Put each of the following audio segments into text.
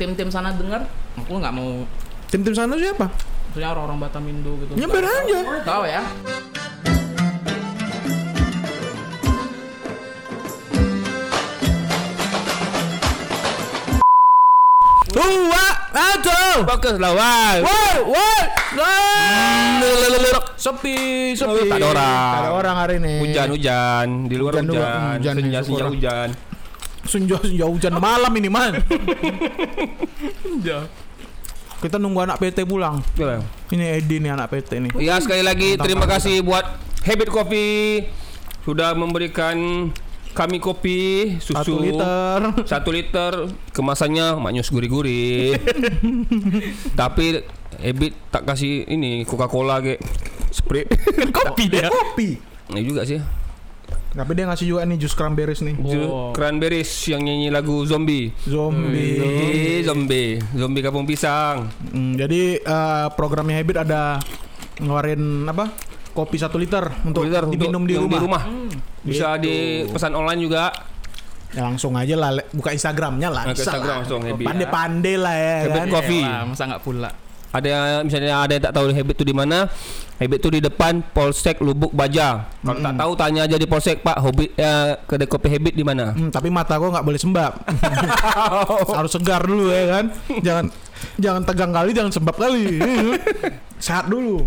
tim-tim sana dengar, aku nggak mau Tim-tim sana siapa? Maksudnya orang-orang Batamindo gitu. Nyebar aja. Tahu ya? Dua, satu. Fokus lawan. Woi, woi, lah. Sepi, sepi. Tak ada orang. Tak ada orang hari ini. Hujan hujan di luar Hujan hujan, senja senja hujan. Senja, senja hujan malam ini man. Ya. Kita nunggu anak PT pulang. Ya. Ini Edi nih anak PT nih. Ya sekali lagi Mantap, terima kasih buat Habit Coffee sudah memberikan kami kopi susu Satu liter. satu liter kemasannya maknyus gurih-gurih tapi Habit tak kasih ini Coca Cola ke spray Kopi dia. Kopi. ini juga sih Tapi dia ngasih juga nih jus cranberries nih. Oh. Cranberries yang nyanyi lagu zombie Zombie. Eh, zombie zombie kampung pisang Hmm, jadi eh, programnya Habit ada ngeluarin apa? Kopi satu liter untuk Liter untuk diminum di yang rumah. bisa Gitu. dipesan online juga Ya langsung aja lah buka Instagramnya lah. Nah, Instagram lah. langsung, Habit. Pandai-pandai lah ya Habit kan. Coffee. Wah, masa nggak pula. Ada misalnya ada yang tak tahu Habit itu di mana Habit itu di depan Polsek Lubuk Baja kalau tak tahu tanya aja di Polsek Pak Hobi ya, kedai kopi Habit di mana Hmm, tapi mata gua nggak boleh sembab. Harus segar dulu ya kan. Jangan jangan tegang kali, jangan sembab kali. Sehat dulu.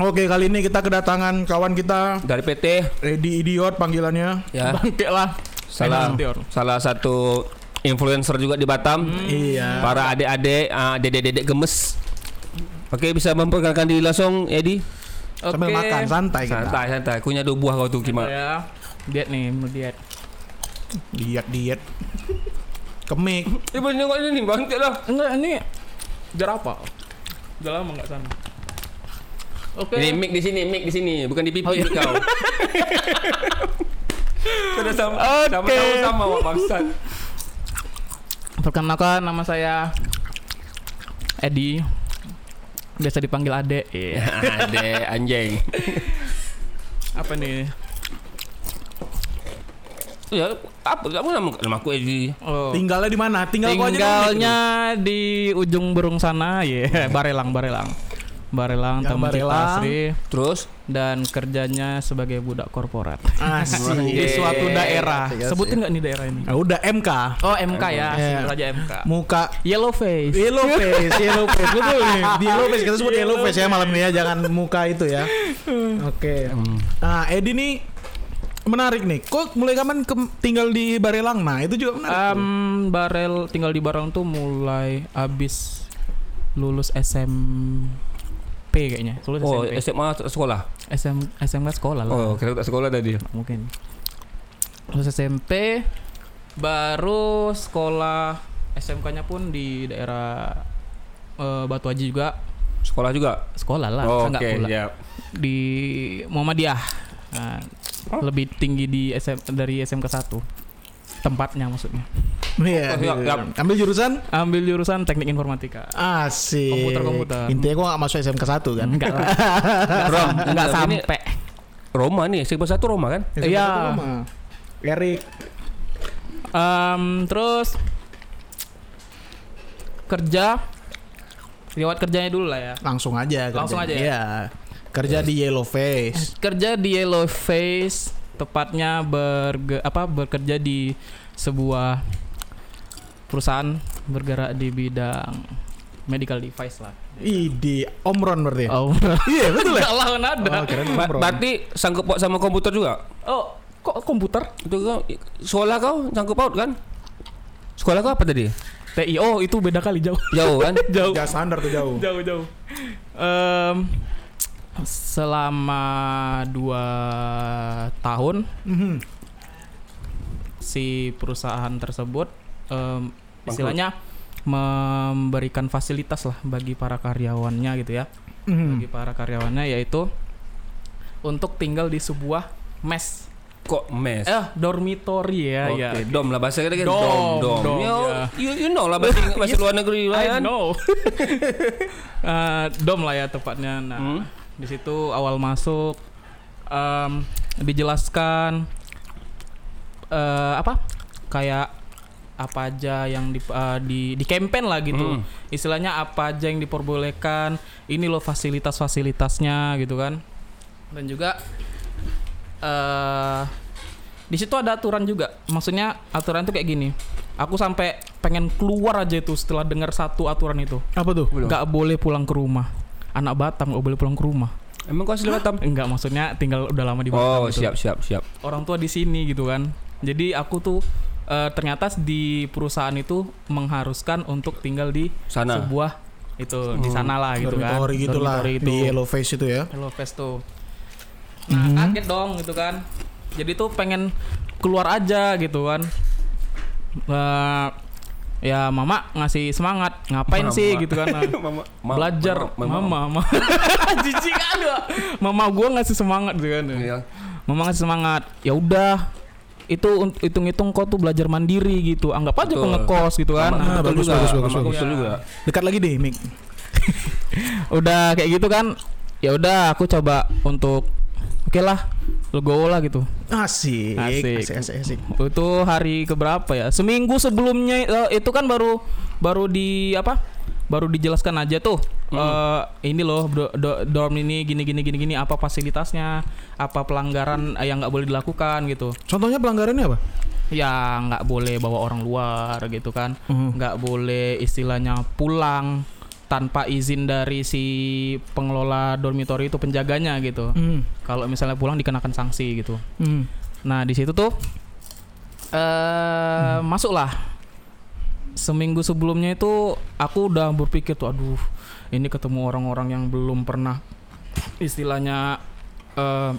Oke, kali ini kita kedatangan kawan kita dari PT Ready Idiot panggilannya. ya Bangke lah. salah salah satu influencer juga di Batam Iya. para adik-adik ah, dedek-dedek gemes Oke bisa memperkenalkan diri langsung Edi Sambil Oke. makan santai kita. santai santai kunyah dua buah kau tuh gimana Ya. Diet nih, mau diet. Diet diet. Kemik. Eh boleh nengok ini nih bangkit lah Enggak, ini jar apa? Udah lama nggak sana. Oke. Ini mic di sini, mic di sini, bukan di pipi Oh, iya. kau. Sudah sama, sama Oke. sama sama. Perkenalkan nama saya Edi. Biasa dipanggil Ade. Iya. Ade anjing. Apa nih? Ya, apa kamu nama nama aku Edi. Oh. Tinggalnya di mana? Tinggal gua aja dong, Tinggalnya di ujung Berung sana, ya. Barelang, Barelang. Barelang, Taman Barelang. Citasri Terus dan kerjanya sebagai budak korporat Asik. di suatu daerah. Sebutin nggak nih daerah ini? Ah, udah MK. Oh MK ya, Iya. sebut aja MK. Muka Yellow face. Yellow face, yellow face betul nih. Di yellow face kita sebut yellow face ya malam ini ya, jangan muka itu ya. Oke. Nah, Edi nih menarik nih. Kok mulai kapan ke- tinggal di Barelang? Nah, itu juga menarik. tuh. Em, Barel tinggal di Barang tuh mulai abis lulus SMP kayaknya. Lulus oh SMP. SMA sekolah. SM, SMK sekolah lah. Oh, kira tak sekolah tadi. Mungkin. Lulus SMP baru sekolah SMK-nya pun di daerah eh, Batu Haji juga Sekolah juga. sekolah lah, Oh, saya nggak Oke, pula. ya. di Muhammadiyah. Nah, lebih tinggi di SM, dari SMK 1 tempatnya maksudnya. Iya. Oh, siap, siap. Ambil jurusan Ambil jurusan teknik informatika. asik. Komputer-komputer. Intinya gua gak masuk SMK 1 kan. Enggak lah. Rom, Enggak sampai. Roma nih, SMP satu Roma kan? SMK Iya. 1 mah. Erik. Em, terus kerja lewat kerjanya dulu lah ya. Langsung aja kerja. Langsung aja ya? Iya. Kerja di Yellow Face. Kerja di Yellow Face, tepatnya berge, apa bekerja di sebuah perusahaan bergerak di bidang medical device lah. Idi, Omron berarti. Oh, Iya, betul ya? Enggak lah kan ada. Oh, Ba- Omron. berarti sangkut paut sama komputer juga? Oh, kok komputer? Itu kau sekolah kau sangkut paut kan? Sekolah kau apa tadi? TI. Oh, itu beda kali jauh. Jauh kan? jauh. Gak standar tuh jauh. jauh jauh. Em, selama dua tahun Mhm. si perusahaan tersebut em, istilahnya memberikan fasilitas lah bagi para karyawannya gitu ya Mhm. bagi para karyawannya yaitu untuk tinggal di sebuah mes Kok mes? eh dormitory ya Oke, ya dom lah bahasa kita kan Dom, dom, dom. dom, you, ya. you, you know lah bahasa, bahasa luar negeri lah I kan. know Eh, dom lah ya tepatnya nah Hmm. di situ awal masuk em, dijelaskan eh apa kayak apa aja yang di eh, di di campaign lah gitu. Hmm. Istilahnya apa aja yang diperbolehkan. Ini loh fasilitas-fasilitasnya gitu kan. Dan juga eh di situ ada aturan juga. Maksudnya aturan itu kayak gini. Aku sampai pengen keluar aja itu setelah dengar satu aturan itu. Apa tuh? Gak boleh pulang ke rumah. Anak Batam gak boleh pulang ke rumah. Emang kau asli Batam? Enggak, maksudnya tinggal udah lama di Batam. Oh, gitu. siap siap siap. Orang tua di sini gitu kan. Jadi aku tuh eh, ternyata di perusahaan itu mengharuskan untuk tinggal di Sana. sebuah itu di sana lah gitu kan. Dormitory gitu lah itu. di Yellow Face itu ya. Hello Fest tuh. Nah, Mhm. kaget dong gitu kan. Jadi tuh pengen keluar aja gitu kan. Eh, ya mama ngasih semangat, ngapain Mama. sih gitu kan. Nah, Mama, belajar mama, mama. Jijik kan gua. Mama gua ngasih semangat gitu kan. Iya. Mama ngasih semangat. Ya udah, itu un- hitung-hitung kau tuh belajar mandiri gitu. Anggap aja kau ngekos gitu kan. Nah, betul bagus, juga. bagus, bagus, bagus. betul juga. Dekat lagi deh, Mik. udah kayak gitu kan. Ya udah aku coba untuk oke lah, legowo lah gitu. Asik. Asik. Asik, asik, asik. Itu hari keberapa ya? Seminggu sebelumnya eh, itu kan baru baru di apa? Baru dijelaskan aja tuh. eh, ini loh do- do- dorm ini gini gini gini gini apa fasilitasnya, apa pelanggaran eh, yang nggak boleh dilakukan gitu. Contohnya pelanggarannya apa? Ya nggak boleh bawa orang luar gitu kan. Mhm. nggak boleh istilahnya pulang tanpa izin dari si pengelola dormitory itu penjaganya gitu. Hmm. Kalau misalnya pulang dikenakan sanksi gitu. Hmm. Nah di situ tuh eh masuklah seminggu sebelumnya itu aku udah berpikir tuh aduh ini ketemu orang-orang yang belum pernah istilahnya eh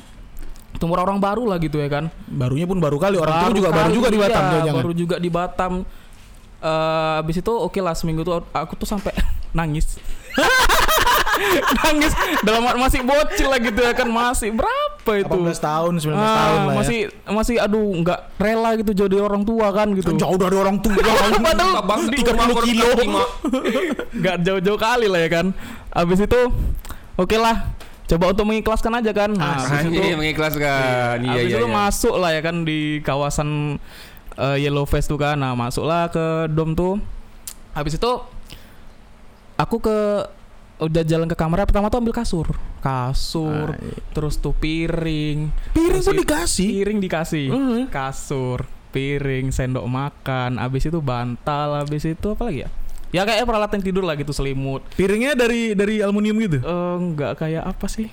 ketemu orang-orang baru lah gitu ya kan. Barunya pun baru kali orang tua juga baru kali, juga di Batam iya, jangan. baru juga di Batam. Eh abis itu oke lah seminggu tuh aku tuh sampai nangis. Nangis dalam masih bocil lah gitu ya kan masih berapa itu 18 tahun, 19 Ah, tahun lah masih masih aduh nggak rela gitu jadi orang tua kan ya. gitu Jauh dari orang tua. Padahal Bang, di- 30 kilo. nggak jauh-jauh kali lah ya kan abis itu oke lah coba untuk mengikhlaskan aja kan nah, abis itu mengikhlaskan. Iya abis iya. itu iya. masuk lah ya kan di kawasan eh, Yellow Face tuh kan nah masuklah ke dom tuh habis itu aku ke udah jalan ke kamar pertama tuh ambil kasur kasur terus tuh piring Piring tuh dikasih. piring dikasih Mhm. kasur piring sendok makan abis itu bantal abis itu apa lagi ya ya kayak peralatan tidur lah gitu selimut Piringnya dari dari aluminium gitu. Eh, nggak kayak apa sih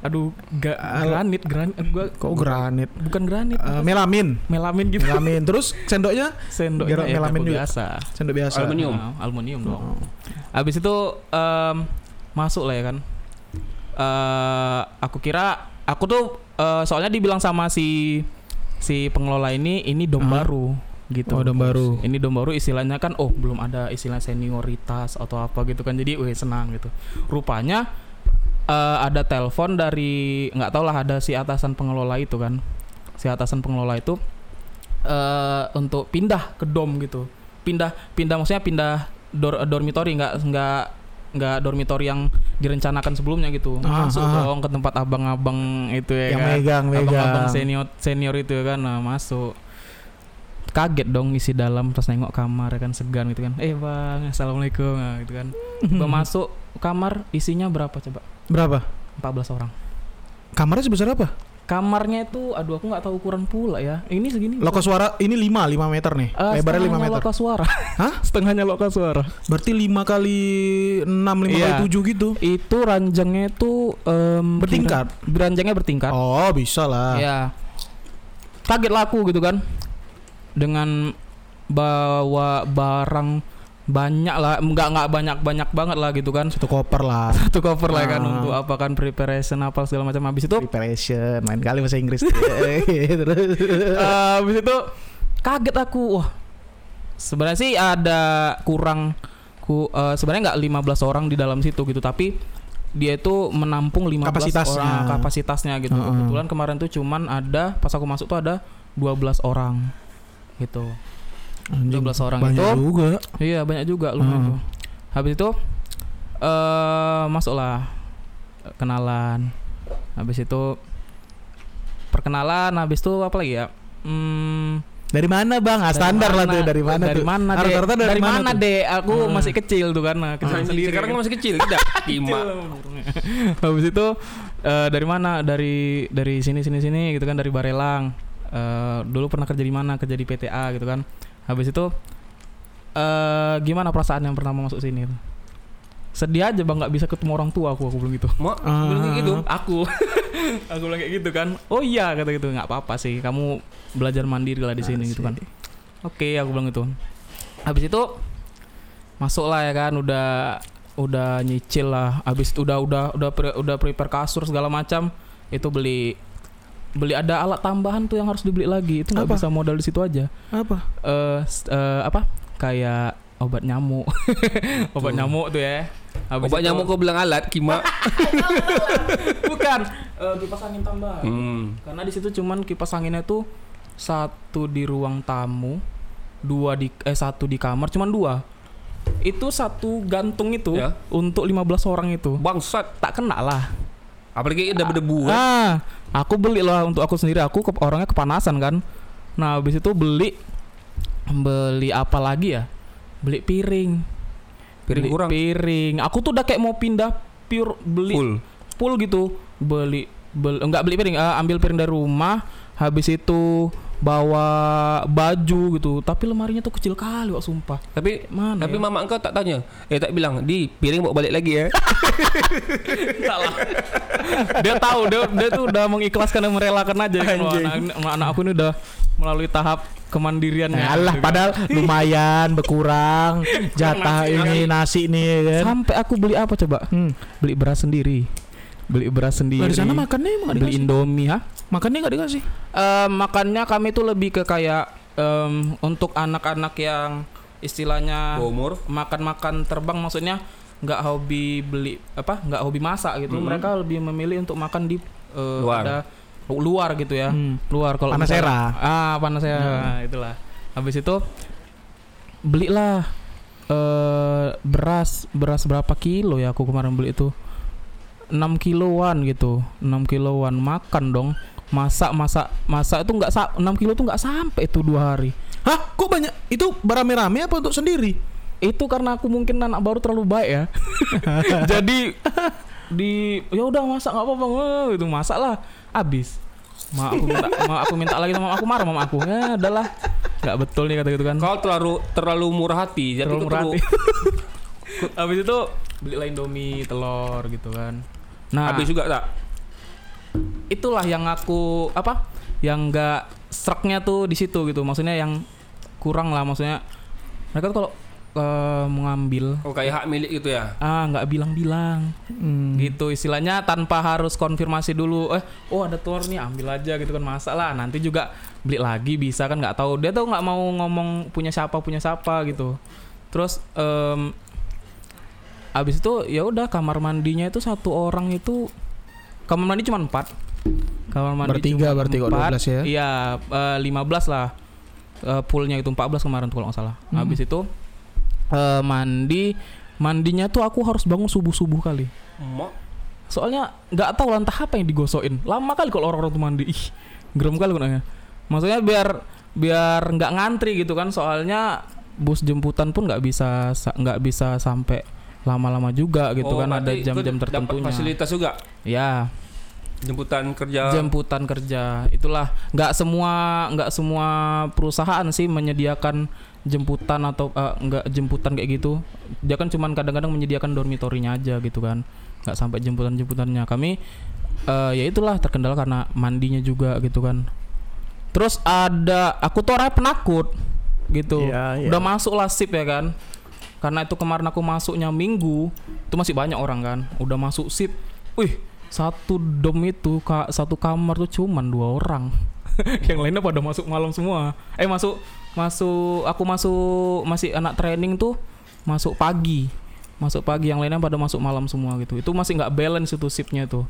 aduh nggak Al- granit granit gua Kok granit? bukan granit Eh, sih? melamin. melamin gitu Melamin. Terus sendoknya sendoknya ya, melamin juga. biasa sendok biasa. Aluminium. Nah, aluminium dong Oh. Habis itu em, masuk lah ya kan. Eh aku kira aku tuh eh, soalnya dibilang sama si si pengelola ini ini dom Ah. baru gitu. Oh, dom baru. Ini dom baru istilahnya kan oh belum ada istilah senioritas atau apa gitu kan. Jadi wih senang gitu. Rupanya eh, ada telepon dari nggak tahu lah ada si atasan pengelola itu kan. Si atasan pengelola itu eh untuk pindah ke dom gitu. Pindah pindah maksudnya pindah dor dormitory nggak nggak nggak dormitory yang direncanakan sebelumnya gitu. Ah, masuk ah. dong ke tempat abang-abang itu ya Yang kan. megang, Abang-abang megang. senior senior itu ya kan nah, masuk. Kaget dong isi dalam terus nengok kamar ya kan segan gitu kan. Eh bang, assalamualaikum nah, gitu kan. Tiba masuk kamar isinya berapa coba? Berapa? 14 orang. Kamarnya sebesar apa? Kamarnya itu aduh aku nggak tahu ukuran pula ya. Ini segini. Loka suara ini 5, 5 meter nih. Eh, Lebarnya 5 setengahnya meter. Loka suara. Hah? Setengahnya loka suara. Berarti 5 kali 6, 5 Iya. kali 7 gitu. Itu ranjangnya itu em, Bertingkat? ranjangnya bertingkat. Oh, bisa lah. Ya. Kaget lah aku gitu kan. Dengan bawa barang banyak lah, enggak enggak banyak banyak banget lah gitu kan. Satu koper lah. Satu cover lah kan Ah. untuk apa kan preparation apa segala macam habis itu Preparation, main kali bahasa Inggris. Terus. eh, habis itu kaget aku. Wah. Sebenarnya sih ada kurang ku eh, sebenarnya nggak 15 orang di dalam situ gitu, tapi dia itu menampung 15 Kapasitasnya. orang kapasitasnya gitu. Heeh. Kebetulan kemarin tuh cuman ada pas aku masuk tuh ada 12 orang gitu. Anjing, 12 orang banyak itu. juga. Iya, banyak juga lumayan Heeh. tuh. Habis itu eh masuklah kenalan. Habis itu perkenalan, habis itu apa lagi ya? Hmm, Dari mana bang? Ah, standar lah tuh dari mana dari tuh? mana Ah, deh rata-rata dari, mana, tuh? deh aku masih kecil tuh kan nah, kecil sendiri Sekarang masih kecil tidak. Lima. habis itu eh, dari mana dari dari sini sini sini gitu kan dari Barelang Eh, dulu pernah kerja di mana kerja di PTA gitu kan habis itu eh gimana perasaan yang pertama masuk sini sedih aja bang. Nggak bisa ketemu orang tua aku. Aku bilang gitu. Ah. bilang kayak gitu. aku. Aku bilang kayak gitu kan. Oh iya kata gitu. Nggak apa-apa sih. Kamu belajar mandiri lah di sini gitu kan. oke aku bilang gitu. Habis itu masuk lah ya kan. Udah udah nyicil lah. Habis itu udah udah udah pre- udah prepare kasur segala macam. Itu beli beli ada alat tambahan tuh yang harus dibeli lagi itu nggak bisa modal di situ aja Apa? eh s- eh, apa kayak obat nyamuk obat Tuh. nyamuk tuh ya Habis Obat itu- nyamuk kau bilang alat, Kima. bukan eh, kipas angin tambahan Hmm. karena di situ cuman kipas anginnya tuh satu di ruang tamu dua di eh satu di kamar cuman dua itu satu gantung itu Ya. untuk 15 orang itu Bangsat. tak kena lah Apalagi udah berdebu. kan? ah aku beli lah untuk aku sendiri aku ke- orangnya kepanasan kan nah habis itu beli beli apa lagi ya beli piring Piring Beli kurang. piring aku tuh udah kayak mau pindah pure beli Full. full gitu beli bel, enggak beli piring eh, ambil piring dari rumah habis itu bawa baju gitu tapi lemarinya tuh kecil kali kok sumpah Tapi mana tapi ya? mama engkau tak tanya. Eh tak bilang, "Di, piring bawa balik lagi ya." Enggak lah. dia tahu dia dia tuh udah mengikhlaskan dan merelakan aja. Anjing. anak, anak aku ini udah melalui tahap kemandiriannya Nah, alah, gitu kan. padahal lumayan berkurang jatah ini nasi nih ya kan. sampai aku beli apa coba Hmm. beli beras sendiri beli beras sendiri di sana makannya emang beli dikasih? indomie ha Makannya nggak dikasih? Eh, makannya kami tuh lebih ke kayak em, untuk anak-anak yang istilahnya umur. makan-makan terbang maksudnya nggak hobi beli apa nggak hobi masak gitu Mhm. mereka lebih memilih untuk makan di eh, Luar. ada luar gitu ya Hmm. luar kalau Panasera. ah panasera itulah habis itu belilah eh beras beras berapa kilo ya aku kemarin beli itu 6 kiloan gitu 6 kiloan makan dong masak masak masak itu nggak sa 6 kilo tuh nggak sampai itu dua hari Hah? Kok banyak? Itu berame-rame apa untuk sendiri? itu karena aku mungkin anak baru terlalu baik ya jadi di ya udah masak nggak apa-apa Wah, itu masak lah habis mak aku minta mak aku minta lagi sama aku marah sama aku ya adalah nggak betul nih kata gitu kan Kau terlalu terlalu murah hati. Jadi terlalu murah hati. habis itu beli lah indomie telur gitu kan nah Habis juga tak? itulah yang aku apa yang nggak straknya tuh di situ gitu maksudnya yang kurang lah maksudnya mereka tuh kalau eh, mengambil Oh kayak hak milik gitu ya. ah nggak bilang-bilang Hmm. gitu istilahnya tanpa harus konfirmasi dulu eh oh ada telur nih ambil aja gitu kan masa lah nanti juga beli lagi bisa kan nggak tahu dia tuh nggak mau ngomong punya siapa punya siapa gitu terus em abis itu ya udah kamar mandinya itu satu orang itu kamar mandi cuma empat kamar mandi Bertiga cuma berarti kok empat. 12 ya? iya eh, 15 lah Eh, poolnya itu 14 kemarin tuh kalau nggak salah Hmm. habis itu eh, mandi mandinya tuh aku harus bangun subuh subuh kali Mak. soalnya nggak tahu lah entah apa yang digosokin lama kali kalau orang-orang tuh mandi ih gerem kali gunanya maksudnya biar biar nggak ngantri gitu kan soalnya bus jemputan pun nggak bisa sa- nggak bisa sampai lama-lama juga gitu Oh, kan ada jam-jam dapat tertentunya. fasilitas juga. ya. Jemputan kerja. jemputan kerja. Itulah nggak semua nggak semua perusahaan sih menyediakan jemputan atau eh, nggak jemputan kayak gitu. Dia kan cuman kadang-kadang menyediakan dormitorinya aja gitu kan. Nggak sampai jemputan jemputannya kami eh, ya itulah terkendala karena mandinya juga gitu kan. Terus ada aku tuh orangnya penakut gitu. Iya, iya. udah masuk lah sip ya kan karena itu kemarin aku masuknya minggu itu masih banyak orang kan. Udah masuk sip wih satu dom itu satu kamar tuh cuman dua orang. Yang lainnya pada masuk malam semua. Eh masuk masuk aku masuk masih anak training tuh masuk pagi. Masuk pagi yang lainnya pada masuk malam semua gitu. Itu masih nggak balance itu shiftnya tuh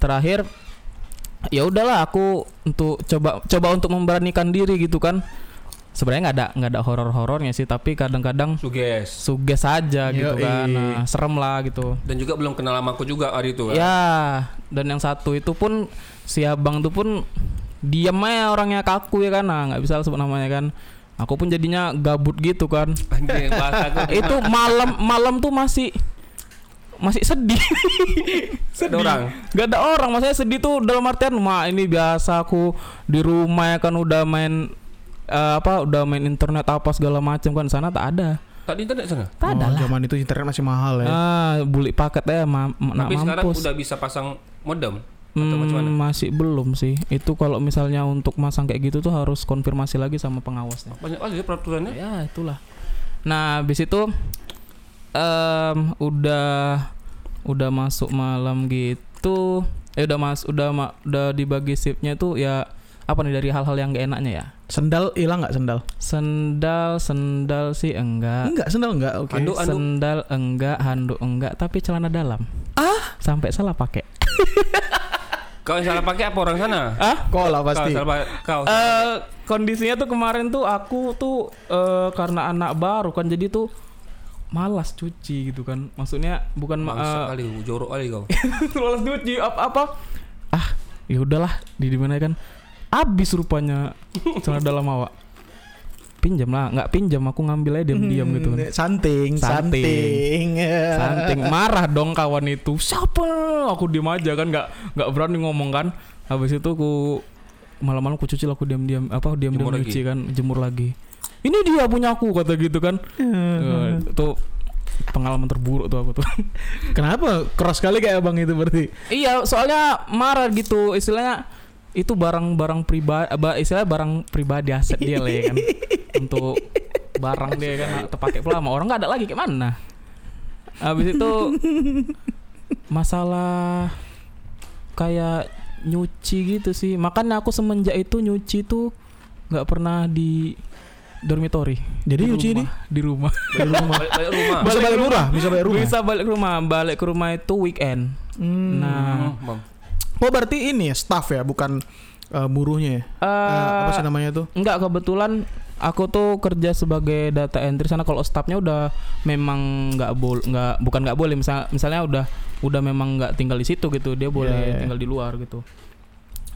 terakhir ya udahlah aku untuk coba coba untuk memberanikan diri gitu kan sebenarnya nggak ada nggak ada horor horornya sih tapi kadang-kadang Suges. suges aja gitu Yoi. kan nah, serem lah gitu Dan juga belum kenal sama aku juga hari itu kan. ya dan yang satu itu pun si abang tuh pun diam aja orangnya kaku ya kan nah nggak bisa sebut namanya kan aku pun jadinya gabut gitu kan Anjing itu malam malam tuh masih masih sedih ada orang. Gak ada orang maksudnya sedih tuh dalam artian mah ini biasa aku di rumah ya kan udah main eh, apa udah main internet apa segala macam kan sana tak ada Tak di internet sana. tak ada Oh, lah zaman itu internet masih mahal ya. ah beli paket ya ma ma- nak Tapi sekarang mampus udah bisa pasang modem. Hmm, masih belum sih itu kalau misalnya untuk masang kayak gitu tuh harus konfirmasi lagi sama pengawasnya Banyak kali ya peraturannya. ya itulah nah habis itu em udah udah masuk malam gitu eh udah mas udah ma- udah dibagi shiftnya tuh ya apa nih dari hal-hal yang gak enaknya ya Sendal hilang nggak sendal? sendal sendal sih enggak Enggak, sendal enggak. Oke. Handuk, handuk. sendal enggak handuk enggak tapi celana dalam ah sampai salah pakai Kau yang salah pakai apa orang sana? ah Kok lah Kau pasti. salah pakai. Kau. Eh kondisinya tuh kemarin tuh aku tuh eh, karena anak baru kan jadi tuh malas cuci gitu kan maksudnya bukan ma- Bangsa eh, kali, jorok kali kau. malas cuci apa apa ah ya udahlah di di mana kan habis rupanya. Celana dalam awak pinjam lah. Nggak pinjam aku ngambil aja diam-diam gitu kan. Hmm, Santing, Santing. santing. Santing. Marah dong kawan itu. Siapa? Aku diem aja kan nggak nggak berani ngomong kan. Habis itu aku malam-malam aku cuci lah, aku diam-diam apa diam-diam cuci kan jemur lagi. Ini dia punya aku kata gitu kan. Eh, itu pengalaman terburuk tuh aku tuh. Kenapa? Keras sekali kayak abang itu berarti. iya soalnya marah gitu. Istilahnya itu barang-barang pribadi istilahnya barang pribadi aset dia lah ya kan untuk barang dia kan terpakai pula sama orang nggak ada lagi kayak mana habis itu masalah kayak nyuci gitu sih makanya aku semenjak itu nyuci tuh nggak pernah di dormitory Jadi Di nyuci ini rumah. di rumah di rumah. Balik, balik rumah. Bisa balik rumah, bisa balik rumah. bisa balik ke rumah balik ke rumah itu weekend Hmm. nah Bang. Oh berarti ini ya staff ya, bukan eh, buruhnya ya? Eh, eh, apa sih namanya tuh? Enggak kebetulan aku tuh kerja sebagai data entry sana kalau staffnya udah memang nggak boleh nggak bukan nggak boleh misal misalnya udah udah memang nggak tinggal di situ gitu dia boleh Iya, iya. tinggal di luar gitu.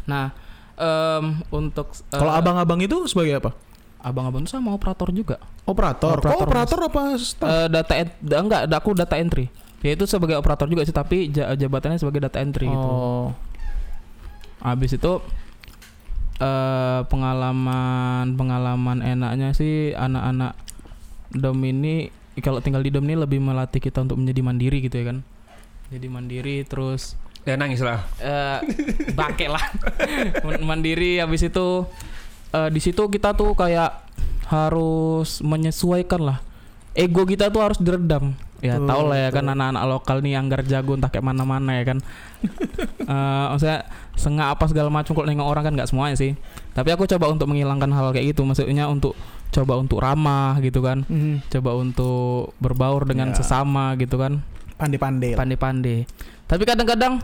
Nah em, untuk eh, Kalau abang-abang itu sebagai apa? abang-abang itu sama operator juga Operator. Operator, Kok operator apa staff? Eh, data en- da- enggak aku data entry ya itu sebagai operator juga sih tapi ja- jabatannya sebagai data entry gitu. Habis itu eh pengalaman pengalaman enaknya sih anak-anak dom ini kalau tinggal di dom ini lebih melatih kita untuk menjadi mandiri gitu ya kan. Jadi mandiri terus Dia nangis lah. eh bangke lah. Mandiri habis itu eh di situ kita tuh kayak harus menyesuaikan lah. Ego kita tuh harus diredam. Ya Betul, tau lah ya kan anak-anak lokal nih yang jago entah kayak mana-mana ya kan. Eh maksudnya sengak apa segala macam kalau nengok orang kan nggak semuanya sih. Tapi aku coba untuk menghilangkan hal kayak gitu. Maksudnya untuk coba untuk ramah gitu kan. Mhm. Coba untuk berbaur dengan Ya. sesama gitu kan Pandai-pandai. pandai-pandai. Tapi kadang-kadang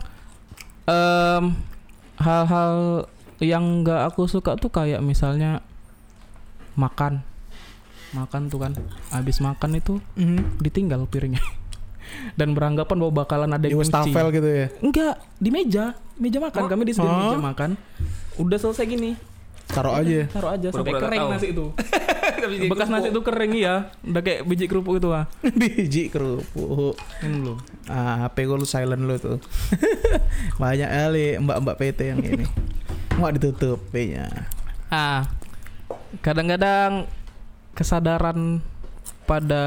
em, hal-hal yang nggak aku suka tuh kayak misalnya makan, makan tuh kan, habis makan itu Mhm. ditinggal piringnya dan beranggapan bahwa bakalan ada Di yang wastafel gitu ya. Enggak, di meja, meja makan. Kami di Oh. meja makan. Udah selesai gini, Taruh aja. taruh aja sampai kering tahu. nasi itu. Bekas nasi itu kering ya, udah kayak biji kerupuk itu ah. Biji kerupuk. Ini belum. Ah, HP gue lu silent lu tuh. Banyak kali mbak-mbak PT yang ini. Mau ditutup HP-nya. Ah, kadang-kadang kesadaran pada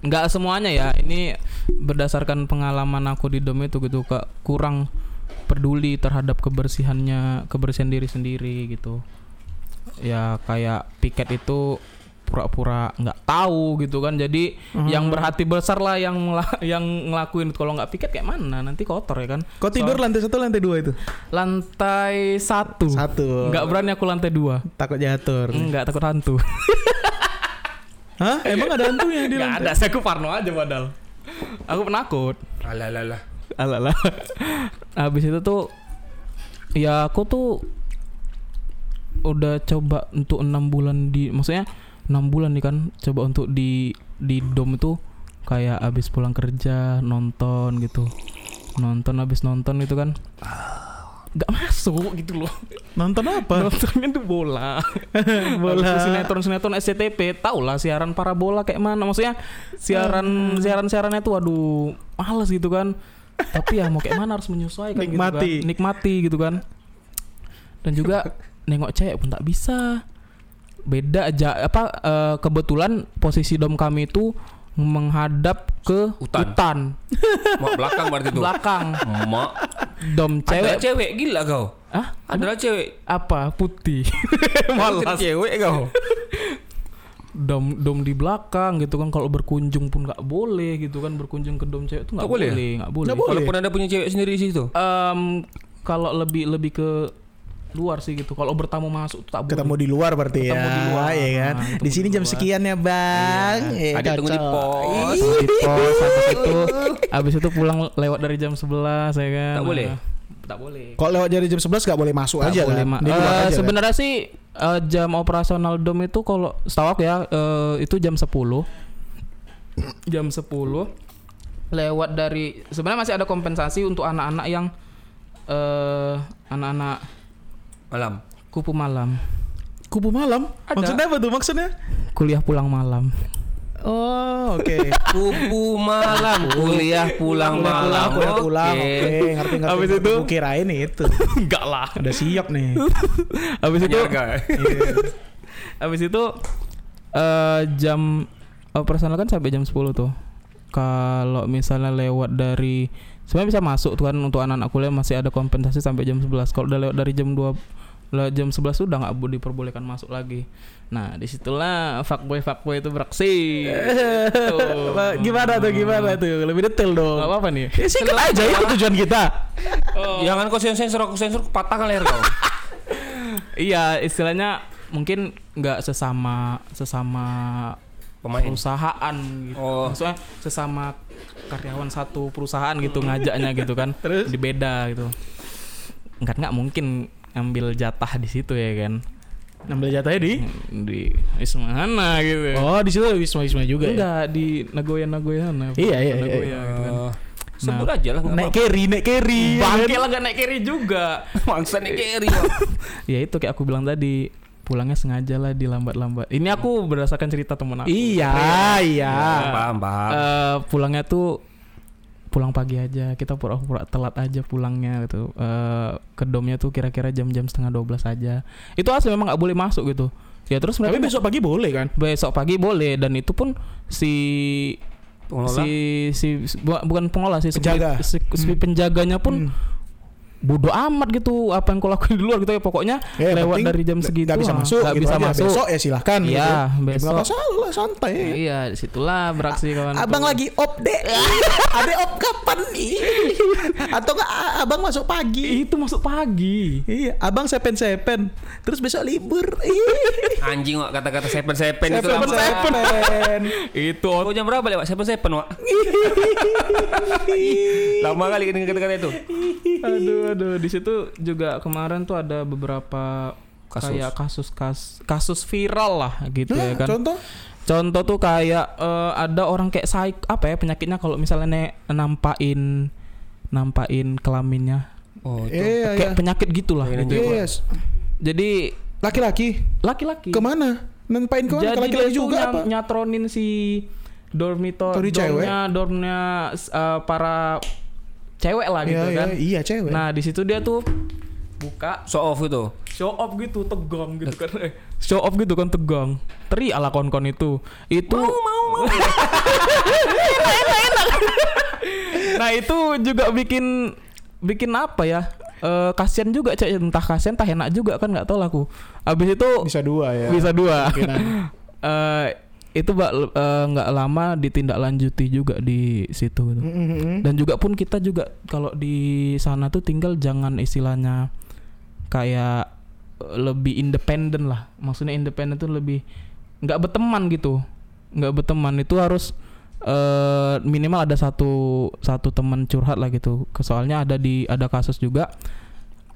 nggak semuanya ya. Ini berdasarkan pengalaman aku di dom itu gitu kak kurang peduli terhadap kebersihannya kebersihan diri sendiri gitu. Ya kayak piket itu pura-pura nggak tahu gitu kan. Jadi yang berhati besar lah yang yang ngelakuin kalau nggak piket kayak mana nanti kotor ya kan. Kau tidur lantai satu lantai dua itu? Lantai satu. Satu. Nggak berani aku lantai dua. Takut jatuh. Enggak takut hantu. Hah? Emang ada hantunya di lantai? ada, saya aku parno aja padahal. Aku penakut. Alah. Alah Habis itu tuh ya aku tuh udah coba untuk enam bulan di maksudnya enam bulan nih kan coba untuk di di dom itu kayak abis pulang kerja nonton gitu nonton abis nonton itu kan nggak masuk gitu loh Nonton apa? nontonnya tuh bola Bola. Sinetron sinetron SCTV tau lah siaran parabola kayak mana maksudnya siaran siaran siarannya tuh aduh males gitu kan tapi ya mau kayak mana harus menyesuaikan Nikmati. gitu kan. nikmati gitu kan dan juga nengok cewek pun tak bisa beda aja apa eh, kebetulan posisi dom kami itu menghadap ke Hutan. hutan Mak belakang berarti tuh. belakang Mak. dom Cewek cewek cewek gila kau. ah Adalah cewek. apa putih Malas cewek kau. dom dom di belakang gitu kan kalau berkunjung pun nggak boleh gitu kan berkunjung ke dom cewek itu nggak Nggak boleh? nggak boleh, Nggak boleh. Walaupun ada punya cewek sendiri di situ. Em, kalau lebih lebih ke luar sih gitu kalau bertamu masuk tak boleh Ketemu di luar berarti Ketemu ya. di luar. ya kan. Nah, ketemu di sini di jam luar. sekian ya, Bang. Iya, Ada tunggu di pos. Di pos habis itu habis itu pulang lewat dari jam 11 ya kan Tak boleh? Nah, tak boleh Kalau lewat dari jam 11 gak boleh masuk Tak aja boleh, kan. Luar Eh, kan? sebenarnya sih eh, jam operasional dom itu kalau setahu aku ya eh, itu jam 10 jam 10 lewat dari sebenarnya masih ada kompensasi untuk anak-anak yang eh anak-anak Malam. kupu malam Kupu malam. Ada. Maksudnya apa tuh maksudnya? kuliah pulang malam Oh, oke. Kupu malam, kuliah pulang Pulang, malam. pulang, pulang. Oke. Oke, ngerti ngerti. Habis itu? Gua kirain itu. enggak lah Udah siap nih. habis itu Harga. habis itu eh jam operasional kan sampai jam 10 tuh kalau misalnya lewat dari sebenarnya bisa masuk tuh kan untuk anak-anak kuliah masih ada kompensasi sampai jam 11 kalau udah lewat dari jam 2 lah jam 11 udah nggak boleh diperbolehkan masuk lagi. Nah di situlah fuckboy fuckboy itu beraksi. Tuh. gimana tuh gimana tuh? Lebih detail dong. Gak apa-apa nih. Ya singkat aja itu tujuan kita. Jangan kau sensor aku sensor patahkan leher kau. Iya istilahnya mungkin nggak sesama sesama Pemain. perusahaan gitu. Oh. Maksudnya sesama karyawan satu perusahaan gitu ngajaknya gitu kan. Terus? Di beda gitu. Enggak nggak mungkin ngambil jatah di situ ya kan. Ngambil jatahnya di Di Wisma mana gitu. Oh, di situ Wisma Wisma juga ya. Enggak di Nagoya Nagoya sana. Iya, iya, Nagoya iya. gitu kan. Eh, Sebut aja lah. Naik carry, naik carry. ya Bangke lah gak naik kiri juga. Bangsa nih carry. ya itu kayak aku bilang tadi pulangnya sengaja lah dilambat-lambat. Ini aku berdasarkan cerita temen aku. Iya, iya. Paham, paham. Eh, pulangnya tuh pulang pagi aja kita pura-pura telat aja pulangnya gitu Eh, ke domnya tuh kira-kira jam-jam setengah 12 aja itu asli memang nggak boleh masuk gitu ya terus Tapi besok pagi boleh kan? besok pagi boleh dan itu pun si Pengelola? si si si- bu- bukan pengolah sih si- Penjaga. si, si penjaganya pun Hmm. Bodoh amat gitu apa yang kau lakuin di luar gitu ya. Pokoknya Ya, lewat dari jam segitu nggak bisa masuk nggak gitu bisa aja. masuk. Besok ya silahkan Iya, gitu. Ya, besok. nggak masalah santai. Iya di situlah beraksi kawan Abang lagi op dek Ade op kapan nih? Atau nggak abang masuk pagi? Itu masuk pagi. Iya Abang sepen-sepen. Terus besok libur. Anjing wak kata-kata seven seven itu Sepen-sepen. lama. itu Kau jam berapa lewat? Seven seven wak? Lama kali dengan kata-kata itu. aduh aduh di situ juga kemarin tuh ada beberapa Kasus. kayak kasus kas, kasus viral lah gitu Nah, ya kan Contoh contoh tuh kayak eh, ada orang kayak psik apa ya penyakitnya kalau misalnya nek nampain nampain kelaminnya Oh, Iya kayak iya penyakit gitulah Iya, gitu. Yes jadi Laki-laki laki-laki Ke mana? Nempain ke mana? jadi laki-laki juga nyam- apa? nyatronin si dormito Tori cewek? dormnya dormnya eh, para cewek lah gitu Iya, kan. iya, iya cewek. Nah di situ dia tuh buka. Show off itu. show off gitu tegang gitu kan. Eh, show off gitu kan tegang. Teri ala kon-kon itu. Itu mau mau mau. Enak enak nah itu juga bikin bikin apa ya? Eh kasihan juga cek. Entah kasihan entah enak juga kan nggak tahu lah aku. Abis itu Bisa dua ya. Bisa dua. Kemungkinan. Itu bak eh, nggak lama ditindaklanjuti juga di situ gitu. Mm-mm. dan juga pun kita juga kalau di sana tuh tinggal jangan istilahnya kayak eh, lebih independen lah maksudnya independen tuh lebih nggak berteman gitu nggak berteman itu harus eh minimal ada satu satu teman curhat lah gitu soalnya ada di ada kasus juga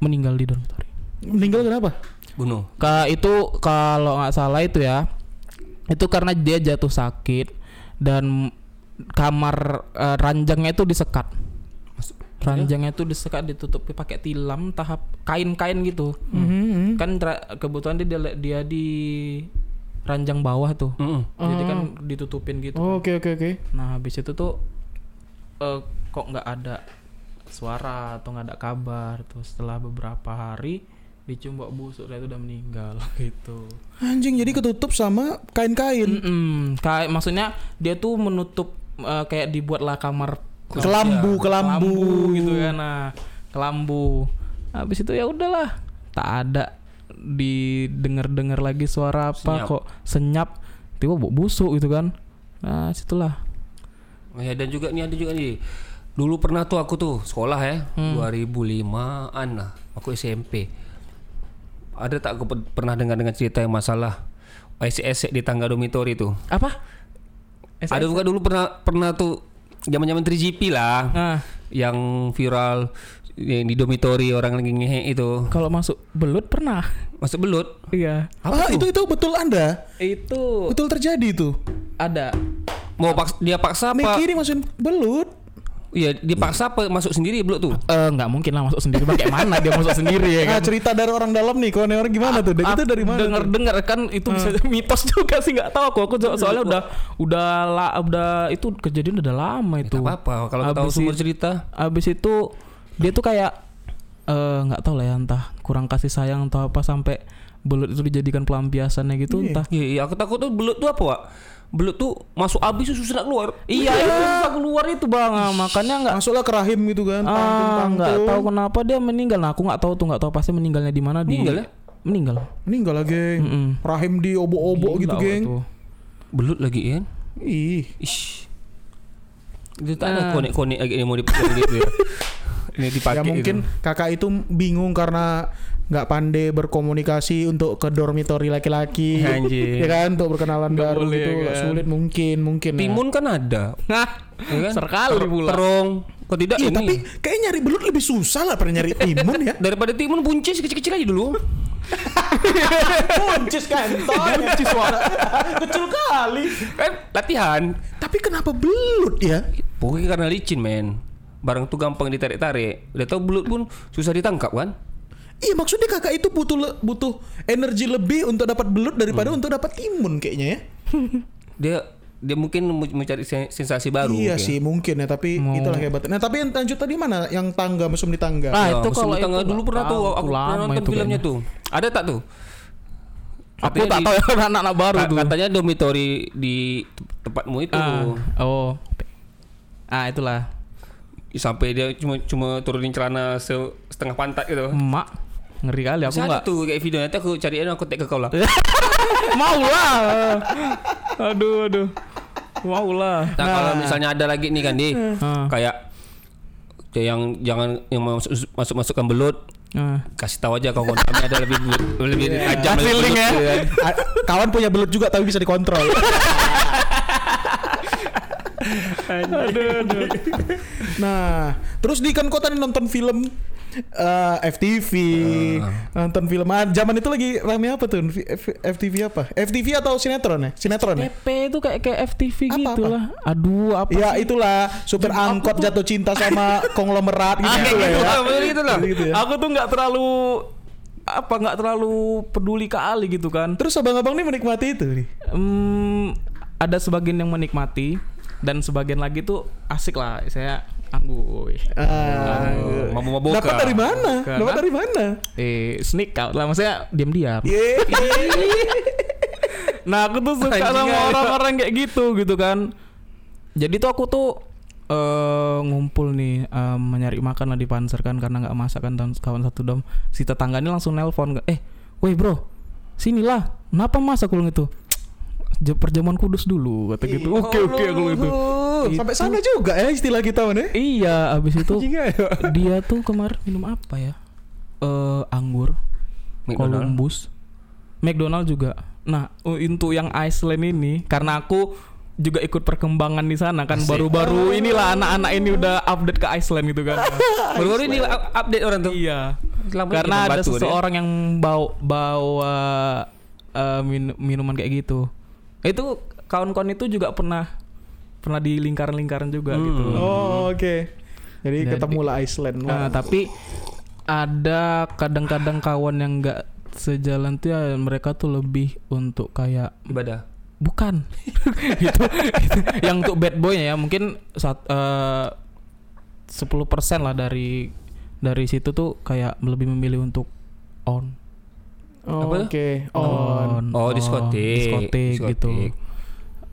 meninggal di dormitory Meninggal kenapa? Bunuh. Ka itu kalau nggak salah itu ya itu karena dia jatuh sakit dan kamar eh, ranjangnya itu disekat Ranjangnya tuh disekat ditutupi pakai tilam tahap kain-kain gitu. Mhm. Kan tra- kebetulan dia dia, dia di ranjang bawah tuh. Mm-mm. Jadi kan ditutupin gitu. Oh, Oke oke oke. Nah habis itu tuh eh, kok nggak ada suara atau nggak ada kabar tuh setelah beberapa hari dicium bau busuk dia itu udah meninggal gitu. Anjing jadi ketutup sama kain-kain. Mm-mm. Kayak maksudnya dia tuh menutup eh, kayak dibuatlah kamar Kelambu, kelambu. gitu kan. Nah, kelambu. Habis itu ya udahlah, tak ada didengar-dengar lagi suara apa Senyap. kok senyap tiba bau busuk gitu kan. Nah, situlah. Oh ya dan juga nih ada juga nih. Dulu pernah tuh aku tuh sekolah ya, Hmm. 2005-an lah, aku SMP. Ada tak aku pe- pernah dengar dengan cerita yang masalah esek di tangga dormitory tuh? Apa? Ada juga dulu pernah pernah tuh zaman-zaman 3GP lah Nah, yang viral yang di dormitory orang lagi ngehe itu. kalau masuk belut pernah. Masuk belut. Iya. ah, itu itu betul Anda? Itu Betul terjadi itu. ada. Mau paks- dia paksa apa? Miki ini masukin belut. Iya, dia paksa apa masuk sendiri belut tuh? Eh nggak mungkin lah masuk sendiri. Bagaimana dia masuk sendiri ya Nah, kan? cerita dari orang dalam nih, kalau orang gimana tuh? Itu dari mana? Dengar dengar kan itu bisa mitos juga sih nggak tahu aku. Aku so- soalnya udah udah la, udah itu kejadian udah lama itu. Itu apa-apa kalau tahu sumber cerita. Abis itu dia tuh kayak eh, nggak tahu lah ya entah kurang kasih sayang atau apa sampai belut itu dijadikan pelampiasannya gitu Iya. entah. Iya, iya, aku takut tuh belut tuh apa, Wak? Belut tuh masuk habis tuh susah nak keluar. Iya itu susah keluar itu bang. Ah, makanya nggak Masuklah ke rahim gitu kan. ah nggak tahu kenapa dia meninggal. Nah aku nggak tahu tuh nggak tahu pasti meninggalnya di mana di Meninggal ya? meninggal. Meninggal lah, geng. Mm-mm. Rahim di obok-obok gitu, geng. waktu. Belut lagi kan? Ih. Ish. Dia tak ada Ah. konek-konek lagi yang mau dipakai gitu ya. Ini dipakai ya mungkin gitu. kakak itu bingung karena nggak pandai berkomunikasi untuk ke dormitory laki-laki ya kan untuk berkenalan Nggak baru boleh, gitu kan. sulit mungkin mungkin ya. Timun kan ada. Nah, Ya kan? Pula. Terong. Kok tidak iya ini? tapi kayak nyari belut lebih susah lah pada nyari timun ya Daripada timun buncis kecil-kecil aja dulu. buncis kan buncis suara kecil kali kan latihan. tapi kenapa belut ya Pokoknya karena licin, men. Barang tuh gampang ditarik-tarik. Udah tahu belut pun susah ditangkap kan? Iya maksudnya kakak itu butuh le- butuh energi lebih untuk dapat belut daripada untuk dapat timun kayaknya ya. Dia dia mungkin mau- mencari sen- sensasi baru. iya mungkin. sih mungkin ya tapi Mau- itulah hebatnya. Nah tapi yang lanjut tadi mana? Yang tangga mesum di tangga. Ah, Ya, itu musim kalau di tangga itu dulu pernah tuh tahu, aku itu pernah nonton itu filmnya kayaknya. tuh. Ada tak tuh? Aku Katanya tak di- tahu ya anak-anak baru tuh. Katanya dormitory di te- tempatmu itu Ah, oh. Ah, itulah. sampai dia cuma cuma turunin celana se- setengah pantat gitu. Emak ngeri kali aku nggak tuh kayak video nanti aku cariin aku tag ke kau lah. mau lah. aduh aduh. Mau lah. Nah, kalau misalnya ada lagi nih kan di Ah, kayak yang jangan yang masuk masuk masukkan belut ah. kasih tahu aja kawan kami ada lebih lebih tajam Kasih lebih link belut ya. gitu kan. A- kawan punya belut juga tapi bisa dikontrol. aduh, aduh. nah, terus di kan kota nonton film eh, FTV, nonton film ah, zaman itu lagi rame apa tuh? F- F- FTV apa? FTV atau sinetron ya? Sinetron ya? PP itu kayak kayak FTV Apa, gitu apa? lah. Aduh, apa? Ya sih? itulah supir angkot jatuh cinta sama konglomerat gitu, Ah, gitu lah gitu ya. lah, gitu lah. Gitu ya. Aku tuh nggak terlalu apa nggak terlalu peduli kali gitu kan. Terus abang-abang ini menikmati itu nih. Hmm, ada sebagian yang menikmati dan sebagian lagi tuh asik lah. Saya angguy. Ah, Oh, mabuk-mabukan. dapat dari mana? Dapat dari mana? Eh, sneak out lah. Maksudnya diam-diam. Yeay. Nah aku tuh suka Anjing sama orang-orang kayak gitu gitu kan. Jadi tuh aku tuh eh ngumpul nih eh, mencari makan lah di panser kan karena nggak masak kan dan kawan satu dom si tetangga ini langsung nelpon eh woi bro sinilah kenapa mas aku bilang itu "Je- perjamuan kudus dulu kata gitu. Oke oke aku bilang gitu. Oh, sampai Itu- sana juga ya istilah kita mana? iya abis itu Anjing aja. dia tuh kemarin minum apa ya? Eh anggur McDonald. Columbus McDonald juga. Nah u- untuk yang Iceland ini karena aku juga ikut perkembangan di sana kan baru-baru inilah anak-anak ini udah update ke Iceland gitu kan. Baru-baru ini up- update orang tuh. iya. Selama karena ada dia. seseorang yang bawa bawa eh, min- minuman kayak gitu itu kawan-kawan itu juga pernah pernah di lingkaran-lingkaran juga Hmm. gitu Oh, oke. Jadi, Jadi- ketemu lah Iceland. Nah, Wah. tapi ada kadang-kadang kawan yang nggak sejalan tuh ya mereka tuh lebih untuk kayak Ibadah. bukan itu, itu yang untuk bad boy ya mungkin saat eh, 10% lah dari dari situ tuh kayak lebih memilih untuk on Oh, apa tuh? Oke. On. Oh, diskotik. diskotik gitu Diskotik.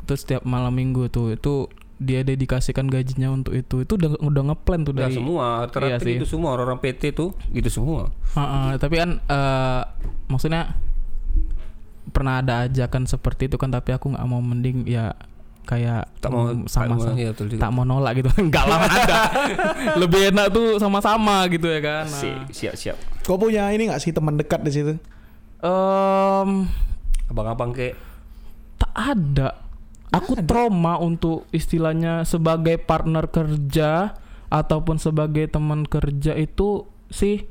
terus setiap malam minggu tuh itu dia dedikasikan gajinya untuk itu itu udah udah ngeplan tuh Udah dari semua, Iya rata-rata sih. gitu semua orang-orang PT tuh gitu semua. Heeh, tapi kan eh, maksudnya pernah ada ajakan seperti itu kan tapi aku nggak mau mending ya kayak Tak mau mm, sama sama ya, betul juga. tak mau nolak gitu enggak lah ada lebih enak tuh sama-sama gitu ya kan nah. Si- siap siap. Kau punya ini nggak sih teman dekat di situ? Em, Abang-abang kayak tak ada. Aku trauma untuk istilahnya sebagai partner kerja ataupun sebagai teman kerja itu sih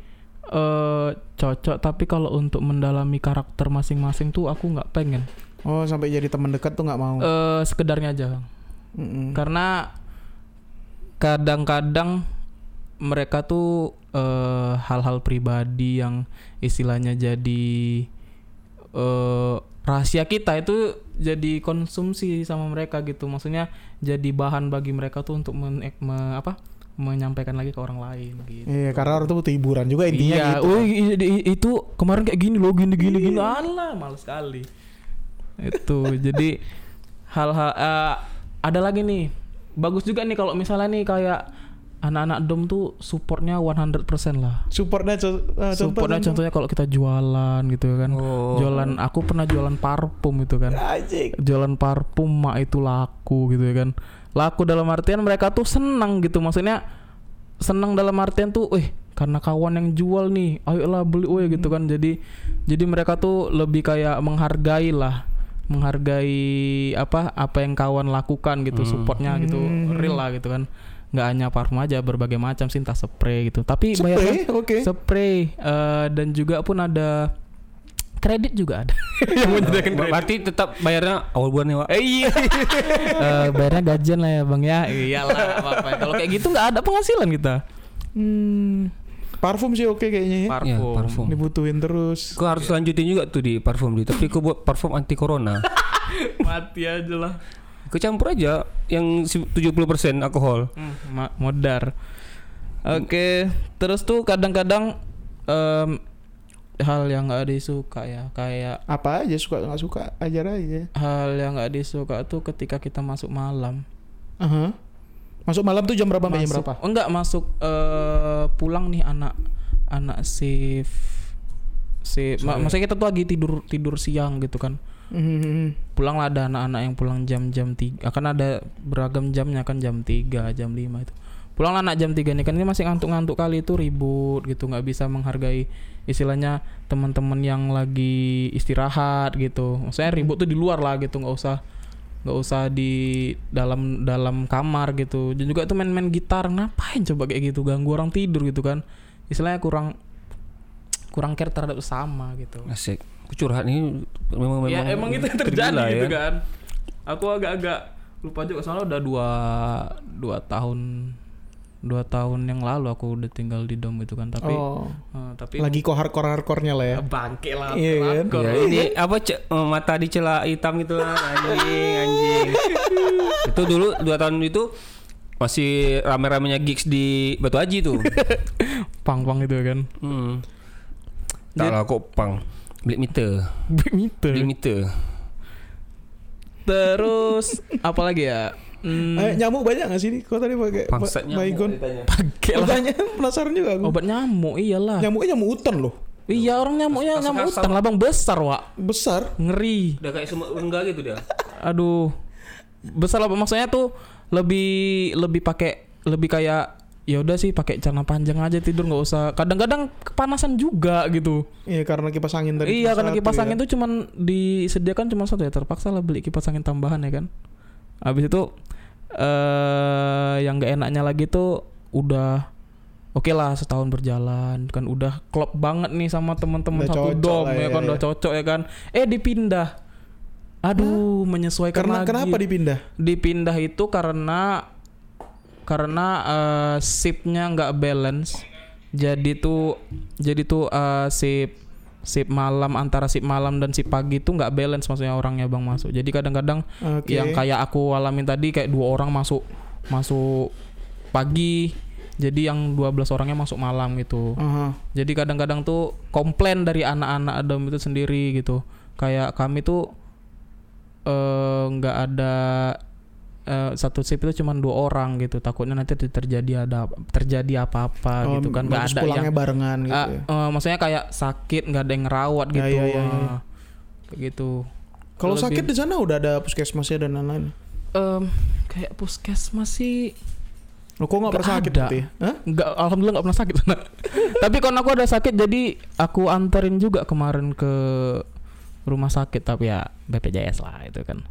eh cocok. Tapi kalau untuk mendalami karakter masing-masing tuh aku nggak pengen. Oh, sampai jadi teman dekat tuh nggak mau. eh sekedarnya aja. Mm-mm. karena kadang-kadang mereka tuh eh, hal-hal pribadi yang istilahnya jadi eh, rahasia kita itu jadi konsumsi sama mereka gitu maksudnya jadi bahan bagi mereka tuh untuk men, me- apa menyampaikan lagi ke orang lain gitu Iya, karena orang tuh butuh hiburan juga intinya iya, gitu. oh itu kemarin kayak gini loh, gini gini gini. Alah, males sekali. Itu. jadi hal-hal eh, ada lagi nih. Bagus juga nih kalau misalnya nih kayak anak-anak dom tuh supportnya 100% lah. Supportnya co- eh, contoh, Supportnya contoh. contohnya kalau kita jualan gitu kan. Oh. Jualan aku pernah jualan parfum itu kan. Anjing. Jualan parfum mak itu laku gitu ya kan. Laku dalam artian mereka tuh senang gitu. Maksudnya senang dalam artian tuh, eh karena kawan yang jual nih, ayolah beli weh gitu kan. Jadi jadi mereka tuh lebih kayak menghargai lah, menghargai apa apa yang kawan lakukan gitu, supportnya gitu, real lah gitu kan. Nggak hanya parfum aja, berbagai macam sih entah spray gitu. Tapi Spray, oke. spray eh, dan juga pun ada kredit juga ada. yang menyediakan kredit. Berarti tetap bayarnya awal bulan nih, Wak. Eh, iya. Eh, bayarnya gajian lah ya bang ya. Iyalah. Kalau kayak gitu nggak ada penghasilan kita. Hmm, parfum sih oke kayaknya ya. Parfum. Iya, parfum. Dibutuhin terus. Kau harus lanjutin juga tuh di parfum di, tapi kau buat parfum anti corona. Mati aja lah. Kau campur aja yang si- 70% alkohol. Hmm, modar. Oke, terus tuh kadang-kadang em, hal yang nggak disuka ya, kayak Apa aja suka nggak suka ajar aja. hal yang nggak disuka tuh ketika kita masuk malam. Aha. Masuk malam tuh jam berapa sampai jam Masuk- berapa? Oh, enggak masuk eh, pulang nih anak anak shift si ma- maksudnya kita tuh lagi tidur tidur siang gitu kan Pulang lah ada anak-anak yang pulang jam-jam tiga. Akan ada beragam jamnya kan jam 3 jam 5 itu. Pulang lah anak jam 3 nih kan ini masih ngantuk-ngantuk kali itu ribut gitu nggak bisa menghargai istilahnya teman-teman yang lagi istirahat gitu. Maksudnya ribut tuh di luar lah gitu nggak usah nggak usah di dalam dalam kamar gitu. Dan juga tuh main-main gitar ngapain coba kayak gitu ganggu orang tidur gitu kan. Istilahnya kurang kurang care terhadap sesama gitu. Asik. Aku curhat ini memang ya emang itu yang terjadi tergila gitu ya. kan aku agak-agak lupa juga soalnya udah dua dua tahun dua tahun yang lalu aku udah tinggal di dom gitu kan tapi Oh. eh, tapi Lagi kok hardcore hardcorenya lah ya. bangke lah Iya kan? hardcore. Ya, ini apa ce- eh, mata dicela hitam itu lah anjing anjing. itu dulu dua tahun itu masih rame-ramenya gigs di Batu Haji tuh. pang-pang itu kan hmm. Tak lah kok pang. Beli meter. gitu Beli meter. terus apa lagi ya hmm, Eh, nyamuk banyak gak sih nih? Kau tadi pakai Bangsat ba- nyamuk Oh, lah tanya, penasaran juga aku. obat nyamuk iyalah Nyamuknya nyamuk hutan loh. iya orang nyamuknya Kasar-kasar. nyamuk hutan lah bang besar wak Besar. ngeri Udah kayak semut rengga gitu dia. aduh besar lah maksudnya tuh lebih lebih pakai lebih kayak ya udah sih pakai celana panjang aja tidur nggak usah kadang-kadang kepanasan juga gitu Iya karena kipas angin tadi. iya karena kipas ya. angin tuh cuman disediakan cuma satu ya terpaksa lah beli kipas angin tambahan ya kan habis itu eh yang gak enaknya lagi tuh udah oke lah setahun berjalan kan udah klop banget nih sama teman-teman satu cocok dom ya ya, kan ya. udah cocok ya kan eh dipindah aduh menyesuaikan Karena lagi kenapa dipindah? dipindah itu karena karena eh, shiftnya nggak balance. Jadi tuh jadi tuh eh, shift shift malam antara shift malam dan shift pagi tuh nggak balance maksudnya orangnya bang masuk. Jadi kadang-kadang Oke. yang kayak aku alamin tadi kayak dua orang masuk masuk pagi. Jadi yang 12 orangnya masuk malam gitu. Aha. Jadi kadang-kadang tuh komplain dari anak-anak Adam itu sendiri gitu. Kayak kami tuh eh, nggak ada eh, satu shift itu cuma dua orang gitu. Takutnya nanti terjadi ada terjadi apa-apa Oh, gitu kan. Nggak ada yang barengan gitu. Ah, ya. eh, maksudnya kayak sakit nggak ada yang ngerawat Ya, gitu. ya, ya, ya. Kayak gitu. Kalau sakit di sana udah ada puskesmasnya dan lain-lain. Em, kayak puskesmas sih Lo kok nggak Nggak pernah sakit berarti? ya? Nggak alhamdulillah nggak pernah sakit tapi kalau aku ada sakit jadi aku anterin juga kemarin ke rumah sakit tapi ya BPJS lah itu kan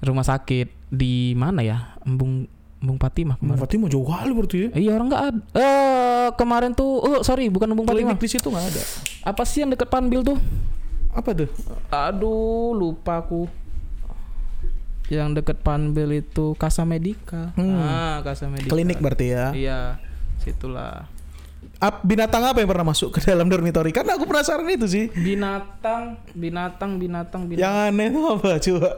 rumah sakit di mana ya Embung Embung Patimah kemarin Berarti mau jauh kali berarti ya? iya orang nggak ada eh kemarin tuh oh sorry bukan Embung Patimah Klinik di situ nggak ada. apa sih yang deket Panbil tuh Apa tuh? aduh lupa aku yang deket Panbil itu Kasa Medika Hmm. ah Kasa Medika Klinik berarti ya. iya situlah Ap- binatang apa yang pernah masuk ke dalam dormitory? Kan aku penasaran itu sih. binatang binatang binatang binatang Yang aneh itu apa coba?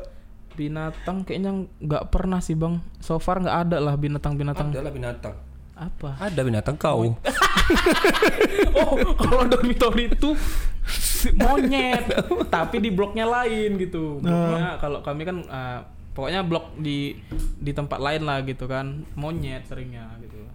Binatang kayaknya nggak pernah sih bang. So far nggak ada lah binatang binatang Adalah binatang. apa? Ada binatang kau. oh kalau dormitory itu monyet. Tapi di bloknya lain gitu. Bloknya kalau kami kan eh, pokoknya blok di di tempat lain lah gitu kan. Monyet seringnya gitu.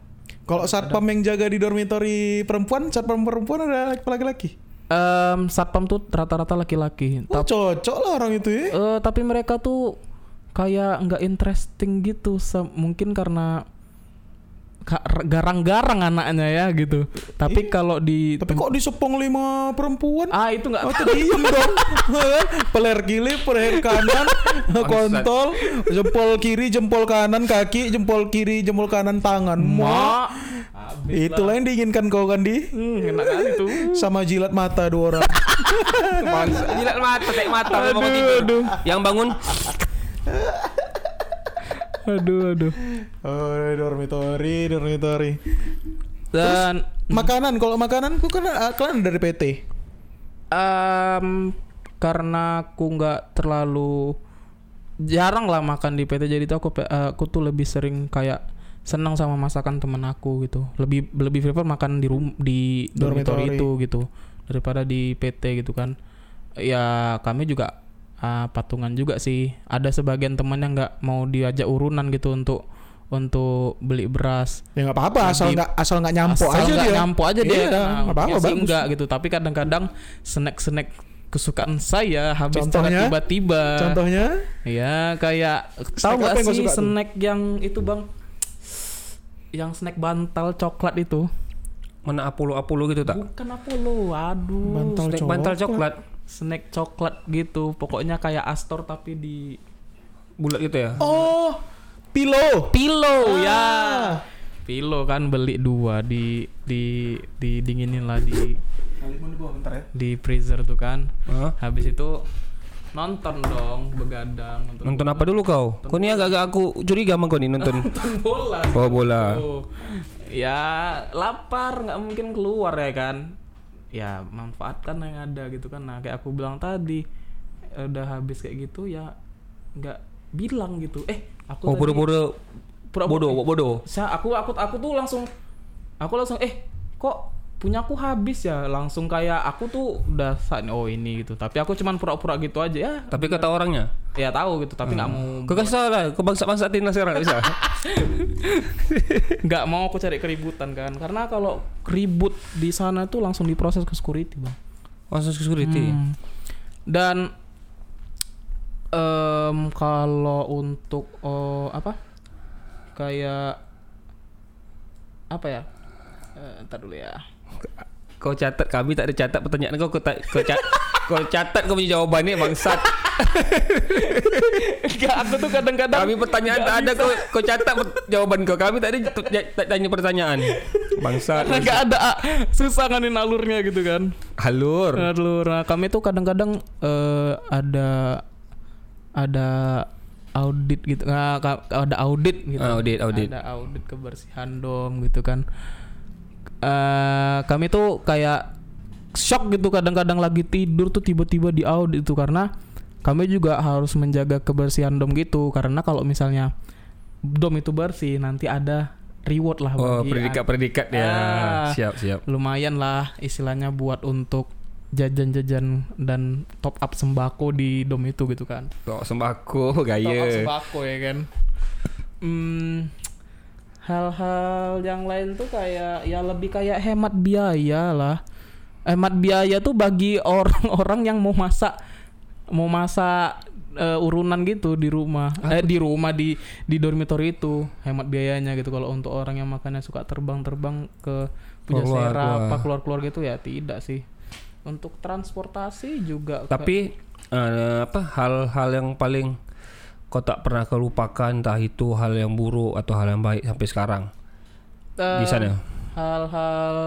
Kalau satpam yang jaga di dormitory perempuan, satpam perempuan ada laki-laki. Em, satpam tuh rata-rata laki-laki Oh, cocok lah orang itu ya. Eh, tapi mereka tuh kayak nggak interesting gitu mungkin karena ka- garang-garang anaknya ya gitu. Tapi kalau di Tapi kok disepong lima perempuan? ah itu nggak Oh, tuh diem dong. Peler kiri, peler kanan, kontol, jempol kiri, jempol kanan, kaki, jempol kiri, jempol kanan, tangan. Habis Itulah yang diinginkan kau kan di hmm, enak kali tuh sama jilat mata dua orang. Jilat mata, tek mata. Memang mau tidur. Yang bangun aduh aduh Oh, dormitory, dormitory. dan Makanan, kalau makanan ku kan ah, kalian dari PT. em, karena aku nggak terlalu jarang lah makan di PT jadi tuh aku eh, aku tuh lebih sering kayak senang sama masakan temen aku gitu lebih lebih prefer makan di rum di dormitory Dormitory. itu gitu daripada di PT gitu kan ya kami juga ah, patungan juga sih ada sebagian teman yang nggak mau diajak urunan gitu untuk untuk beli beras Ya nggak apa-apa, asal nggak asal nggak nyampo Asal aja nggak dia. nyampo aja dia Iya. Nah, nggak apa-apa ya sih enggak gitu tapi kadang-kadang snack-snack kesukaan saya habis secara Contohnya? tiba-tiba Contohnya? ya kayak tahu Snack nggak apa yang sih suka tuh? snack yang itu bang yang snack bantal coklat itu mana Apollo-Apollo gitu tak? bukan Apollo aduh Bantal Snack coklat. bantal coklat. Snack coklat gitu pokoknya kayak Astor tapi di Bulat gitu ya. Oh, pilo. Pilo Ah. ya Pilo kan beli dua di di di dinginin lah di ya. di freezer tuh kan Hah? habis itu nonton dong begadang nonton, Nonton apa dulu kau? Kau ni agak-agak aku curiga sama kau ni nonton. nonton bola Oh bola. Oh. ya lapar nggak mungkin keluar ya kan ya manfaatkan yang ada gitu kan nah kayak aku bilang tadi udah habis kayak gitu ya nggak bilang gitu eh aku Oh tadi- bodoh-bodoh. pura-pura- Bodoh, bodoh. Sa aku aku aku tuh langsung aku langsung eh kok punya aku habis ya langsung kayak aku tuh udah saat oh ini gitu tapi aku cuman pura-pura gitu aja ya Tapi kata orangnya. ya tahu gitu tapi nggak mau Kau tahu lah, kau bangsa-bangsa timnas sekarang bisa. nggak mau aku cari keributan kan karena kalau ribut di sana tuh langsung diproses ke security bang Langsung ke security. Hmm. dan em kalau untuk oh, apa kayak apa ya Eh, ntar dulu ya Kau catat kami tak ada catat pertanyaan kau kau, tak, kau, cat, kau catat kau punya jawaban ni bangsat. Enggak, aku tuh kadang-kadang Kami pertanyaan tak ada kau kau catat jawaban kau. Kami tak ada t- tak tanya pertanyaan. Bangsat. Karena nggak ada ah, susah nganin alurnya gitu kan. Halur. Alur. Nah, kami tuh kadang-kadang eh, ada ada audit gitu ka- ada audit gitu Ah, audit, audit. ada audit kebersihan dom gitu kan eh kami tuh kayak shock gitu kadang-kadang lagi tidur tuh tiba-tiba di audit itu karena kami juga harus menjaga kebersihan dom gitu karena kalau misalnya dom itu bersih nanti ada reward lah Oh, bagi predikat-predikat ya. Ah. Siap, siap. lumayan lah istilahnya buat untuk jajan-jajan dan top up sembako di dom itu gitu kan Kok sembako top up gaya. sembako ya kan hmm, hal-hal yang lain tuh kayak ya lebih kayak hemat biaya lah. Hemat biaya tuh bagi orang-orang yang mau masak mau masak eh, urunan gitu di rumah. Eh di rumah di di dormitory itu hemat biayanya gitu. Kalau untuk orang yang makannya suka terbang-terbang ke punya Keluar, sera keluar. apa keluar-keluar gitu ya tidak sih. Untuk transportasi juga kayak- Tapi eh, apa hal-hal yang paling kau tak pernah kelupakan entah itu hal yang buruk atau hal yang baik sampai sekarang? Di Eh, sana. hal-hal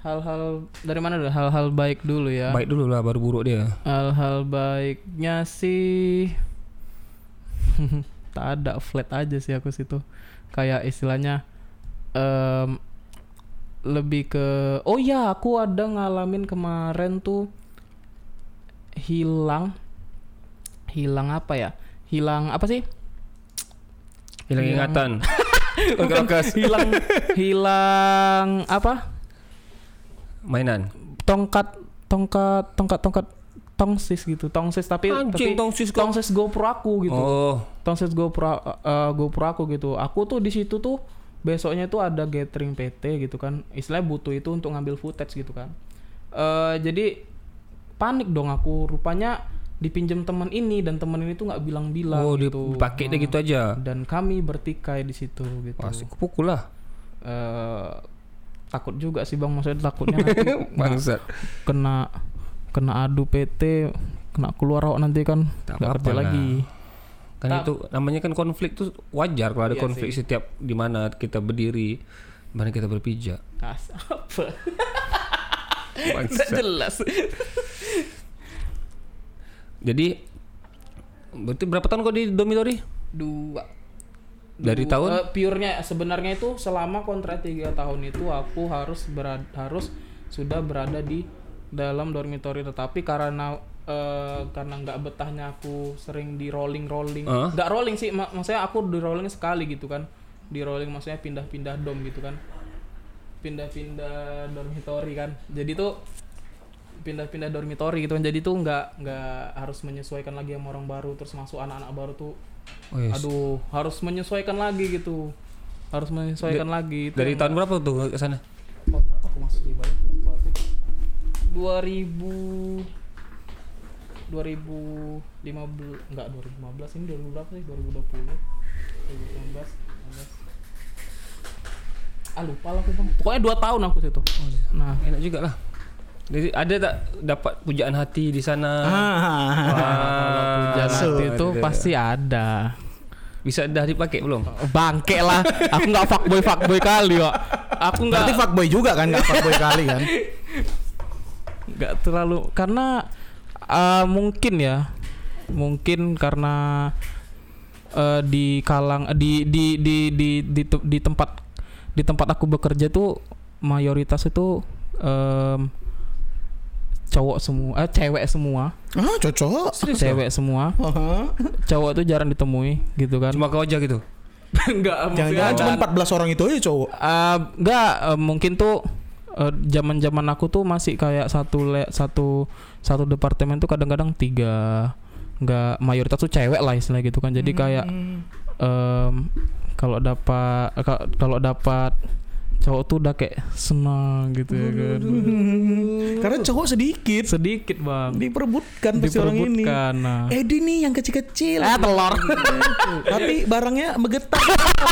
hal-hal dari mana dulu? Hal-hal baik dulu ya. Baik dulu lah baru buruk dia. hal-hal baiknya sih tak ada flat aja sih aku situ. Kayak istilahnya em, lebih ke oh ya aku ada ngalamin kemarin tuh hilang hilang apa ya? Hilang apa sih? Hilang Hilang- ingatan. Bukan, hilang hilang apa? Mainan. tongkat tongkat tongkat tongkat tongsis gitu tongsis tapi Anjing tapi tongsis tongsis GoPro aku gitu. Oh, tongsis GoPro uh, GoPro aku gitu. Aku tuh di situ tuh besoknya tuh ada gathering PT gitu kan. Istilahnya butuh itu untuk ngambil footage gitu kan. Eh jadi panik dong aku. Rupanya dipinjam teman ini dan teman ini tuh nggak bilang-bilang oh gitu pakai dia Ah. gitu aja. dan kami bertikai di situ gitu Pasti pukul lah. Eh, takut juga sih bang maksudnya takutnya nanti Bangsat. kena kena adu PT kena keluar awak nanti kan nggak kerja lah. lagi Kan Tak- itu namanya kan konflik tuh wajar kalau ada Iya konflik setiap di mana kita berdiri, di mana kita berpijak. Kas apa Bangsat. Nggak jelas Jadi berarti berapa tahun kau di dormitory? dua. Dari Dua- tahun? purenya. Sebenarnya itu selama kontrak tiga tahun itu aku harus berada, harus sudah berada di dalam dormitory. Tetapi karena eh, karena nggak betahnya aku sering di rolling rolling nggak rolling sih mak- maksudnya aku di rolling sekali gitu kan. Di rolling maksudnya pindah-pindah dom gitu kan. Pindah-pindah dormitory kan. Jadi tuh pindah-pindah dormitory gitu kan. Jadi tuh nggak nggak harus menyesuaikan lagi sama orang baru terus masuk anak-anak baru tuh Oh, yes. aduh harus menyesuaikan lagi gitu. Harus menyesuaikan lagi Itu Dari tahun berapa tuh ke sana? Oh, aku masuk di balik 2000 2015 enggak 2015 ini 2000 berapa sih? 2020 2019 19 ah lupa lah aku bang. Pokoknya 2 tahun aku situ. Nah. Enak juga lah. Jadi ada tak dapat pujaan hati di sana? Ah, hujan masuk. hati itu ada. pasti ada Bisa dah dipakai belum? bangke lah aku nggak fuckboy fuckboy kali kok aku nggak Berarti fuckboy juga kan, nggak fuckboy kali kan? nggak terlalu karena eh, mungkin ya mungkin karena eh, di kalang di di di di di, di tempat di tempat aku bekerja tuh mayoritas itu em, cowok semua eh cewek semua Ah, cocok. cewek semua Aha. cowok tuh jarang ditemui gitu kan Cuma kau aja gitu. enggak Jangan-jangan cuma 14 orang itu aja cowok. Eh, enggak eh, mungkin tuh eh, zaman-zaman aku tuh masih kayak satu le, satu satu departemen tuh kadang-kadang tiga enggak mayoritas tuh cewek lah istilah gitu kan jadi kayak em, kalau dapat eh, ka- kalau dapat cowok tuh udah kayak senang gitu ya kan Karena cowok sedikit sedikit bang diperebutkan pasti orang ini. nah Edi nih yang kecil-kecil. eh telur Tapi barangnya menggetar.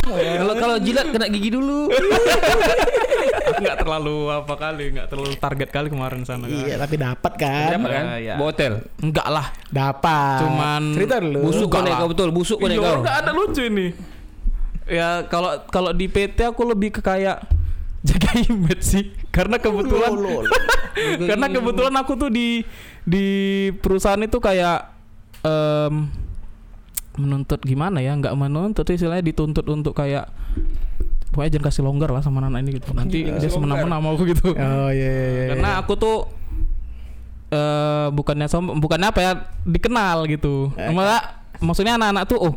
Kalau kalau jilat kena gigi dulu. aku nggak terlalu apa kali nggak terlalu target kali kemarin sana kan. iya, tapi dapat kan? Dapat kan? Ya, ya. Bawa hotel. enggak lah Dapat. Cuman- cerita dulu. Busuk kau kau betul, busuk kau Iya, kau. nggak ada lucu ini. Ya kalau kalau di PT aku lebih ke kayak jaga image sih, karena kebetulan Lol, lol. karena kebetulan aku tuh di di perusahaan itu kayak em, menuntut gimana ya? Nggak menuntut istilahnya dituntut untuk kayak pokoknya jangan kasih longgar lah sama anak ini gitu. Nanti Jangan dia semena-mena sama aku gitu. Oh iya iya iya. karena aku tuh eh bukannya som bukannya apa ya? Dikenal gitu. Eh, malah maksudnya anak-anak tuh oh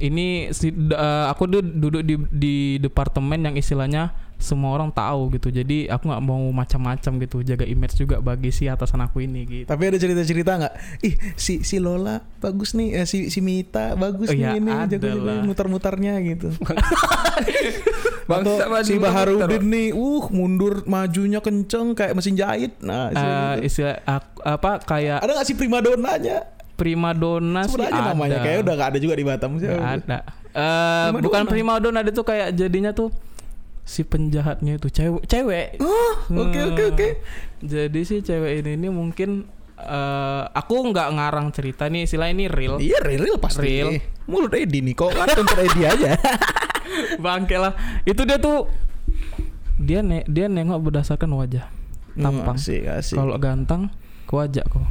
ini si eh, aku tuh duduk di di departemen yang istilahnya semua orang tahu gitu jadi aku nggak mau macam-macam gitu jaga image juga bagi si atasan aku ini gitu Tapi ada cerita-cerita nggak? Ih, si si Lola bagus nih, eh, si si Mita bagus Oh, nih ya, ini jago muter-muternya gitu. Atau si. Baharudin nih, uh mundur majunya kenceng kayak mesin jahit. Nah, Eh, gitu. istilah aku- apa kayak ada nggak sih primadonanya? primadona sih ada namanya kayak udah nggak ada juga di Batam sih. Ada Eh, Primadona. bukan primadona dia tuh kayak jadinya tuh si penjahatnya itu cewek cewek Oh, oke oke oke. Jadi si cewek ini, ini mungkin eh aku nggak ngarang cerita nih, istilah ini real. Iya real, real pasti. Real. Mulut Edi nih kok kan untuk Edi aja. Bangke lah. Itu dia tuh dia ne dia nengok berdasarkan wajah. Tampang. Kalau ganteng ke wajah kok.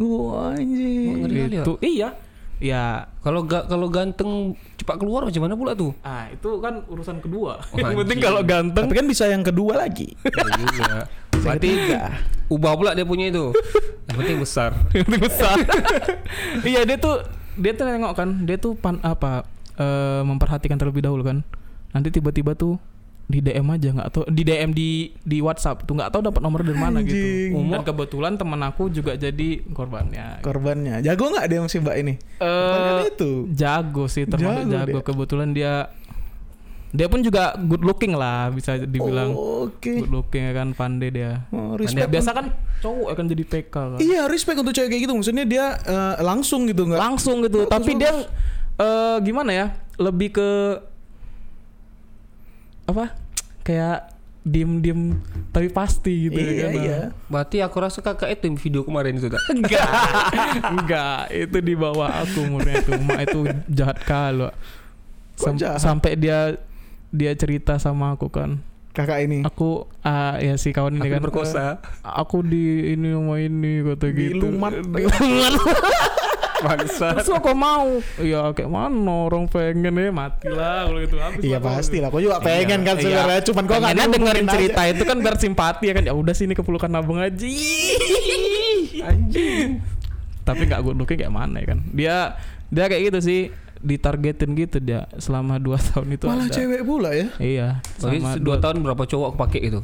Wah anjing. Ya. Itu iya. Ya, Kalau ga, kalau ganteng cepat keluar macam mana pula tuh? ah itu kan urusan kedua. Oh, Yang penting kalau ganteng Tapi kan bisa yang kedua lagi. Ya juga. Berarti ubah pula dia punya itu. Yang penting besar. yang penting besar. iya dia tuh dia tuh nengok kan, dia tuh pan, apa eh, memperhatikan terlebih dahulu kan. Nanti tiba-tiba tuh di DM aja nggak tahu di DM di di WhatsApp tuh nggak tahu dapat nomor dari mana Anjing. gitu. Dan kebetulan teman aku juga jadi korbannya. Korbannya. Jago nggak dia si Mbak ini? Pertanyaan itu. jago sih termasuk Jago jago, dia. kebetulan dia dia pun juga good looking lah bisa dibilang Oh, Oke. good looking ya kan pandai dia. Oh, Pandai. Biasa kan cowok akan jadi PK kan. Iya respect untuk cewek kayak gitu. Maksudnya dia eh, langsung gitu nggak? langsung gitu tapi bagus. dia eh gimana ya lebih ke apa kayak diem diem tapi pasti gitu Iya kan iya. Berarti aku rasa kakak itu yang video kemarin itu tak? enggak enggak itu di bawah aku umurnya itu mak itu jahat kalau jahat? sampai dia dia cerita sama aku kan Kakak ini. aku ah ya si kawan ini Aku kan diperkosa. aku di ini sama ini kata gitu Dilumat. Dilumat. Bangsa. Terus kok mau? Ya kayak mana orang pengen ya mati lah kalau gitu habis Iya pasti lah. Kok juga pengen Iya, kan iya. sebenarnya. Cuman kok nggak dengerin diumumin aja. cerita itu kan biar simpati ya kan. Ya udah sini ke pelukan nabung aja. Anjing. Tapi nggak looking kayak mana ya kan. Dia dia kayak gitu sih ditargetin gitu dia selama 2 tahun itu Malah ada. cewek pula ya. Iya, selama dua tahun berapa cowok pakai itu?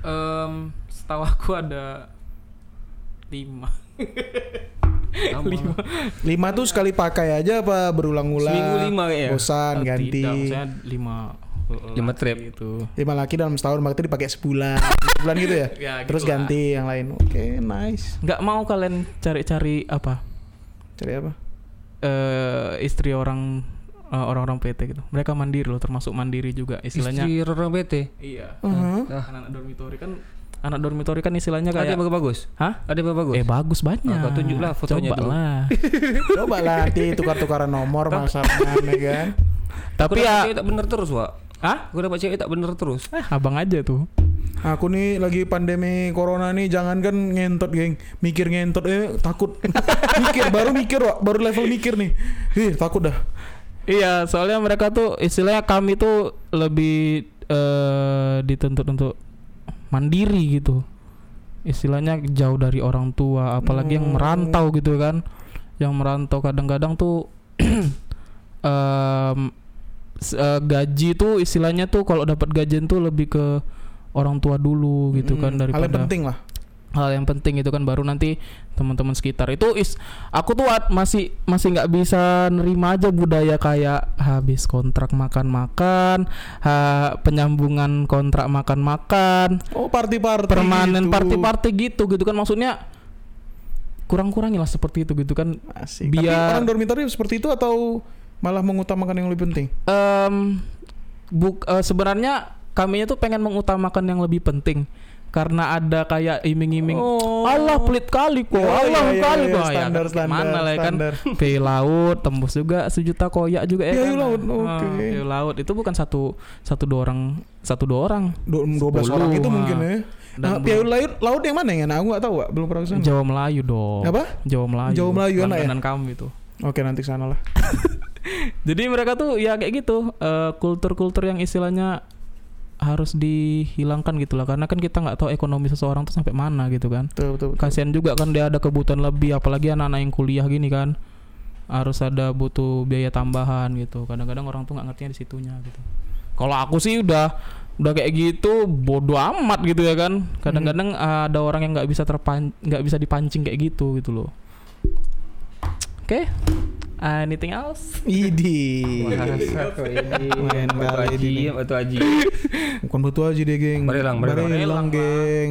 Em, setahu aku ada lima. Lima. Lima tuh sekali pakai aja apa berulang-ulang? Seminggu lima kayaknya. Bosan Eh, ganti. Tidak, maksudnya lima Lima trip. gitu. Lima laki dalam setahun berarti dipakai sebulan. sebulan gitu ya? Ya, Terus gitulah. ganti yang lain. Oke, nice. Nggak mau kalian cari-cari apa? Cari apa? eh istri orang eh, orang-orang PT gitu. Mereka mandiri loh, termasuk mandiri juga istilahnya. Istri orang BT. Iya. Uh-huh. Nah, Anak dormitory kan anak dormitory kan istilahnya ada kayak yang bagus? Hah? Ada yang bagus? Eh bagus banyak. Ah, kau tunjuklah fotonya Coba tuh. lah. Coba lah nanti tukar-tukaran nomor masalahnya ya kan. Tapi ya tak bener terus, Wak. Hah? Gue dapat cewek tak bener terus. Eh, abang aja tuh. Aku nih lagi pandemi corona nih jangan kan ngentot geng mikir ngentot eh takut mikir baru mikir Wak. baru level mikir nih ih takut dah Iya, soalnya mereka tuh istilahnya kami tuh lebih eh dituntut untuk mandiri gitu. Istilahnya jauh dari orang tua, apalagi yang Oh. merantau gitu kan. Yang merantau kadang-kadang tuh s- eh, gaji tuh istilahnya tuh kalau dapat gajian tuh lebih ke orang tua dulu gitu kan Hmm, hal daripada yang penting lah hal yang penting itu kan baru nanti teman-teman sekitar. Itu is aku tuh at- masih masih nggak bisa nerima aja budaya kayak habis kontrak makan-makan ha, penyambungan kontrak makan-makan oh party party permanen gitu. party-party gitu gitu kan. Maksudnya kurang-kurangi lah seperti itu gitu kan. Asik. tapi Biar- orang dormitory seperti itu atau malah mengutamakan yang lebih penting? Em, buk eh, sebenarnya kaminya tuh pengen mengutamakan yang lebih penting karena ada kayak iming-iming Oh. Allah pelit kali kok. Oh, Allah iya, iya, kali iya, kok. Standar, ya, standar, mana lah ya kan? pay laut tembus juga sejuta koyak juga ya Biaya kan? laut, Ah, oke. biaya laut. Itu bukan satu satu dua orang satu dua orang. Du- 12 Sepuluh, orang itu ah. mungkin ya. Dan nah, piala laut laut yang mana yang enak aku nggak tahu belum pernah ke sana Jawa Melayu dong. Apa? Jawa Melayu. Jawa Melayu enak ya? kami tuh Oke nanti sana lah. Jadi mereka tuh ya kayak gitu eh, kultur-kultur yang istilahnya harus dihilangkan gitu lah karena kan kita nggak tahu ekonomi seseorang tuh sampai mana gitu kan. Betul betul. betul. Kasihan juga kan dia ada kebutuhan lebih apalagi anak-anak yang kuliah gini kan harus ada butuh biaya tambahan gitu. Kadang-kadang orang tuh nggak ngertinya di situnya gitu. Kalau aku sih udah udah kayak gitu bodoh amat gitu ya kan. Kadang-kadang ada orang yang nggak bisa terpan nggak bisa dipancing kayak gitu gitu loh. Oke. Anything else? Idi. Main Batu ini. Batu Haji Bukan batu aja deh, geng. Barelang, barelang. Barelang, geng.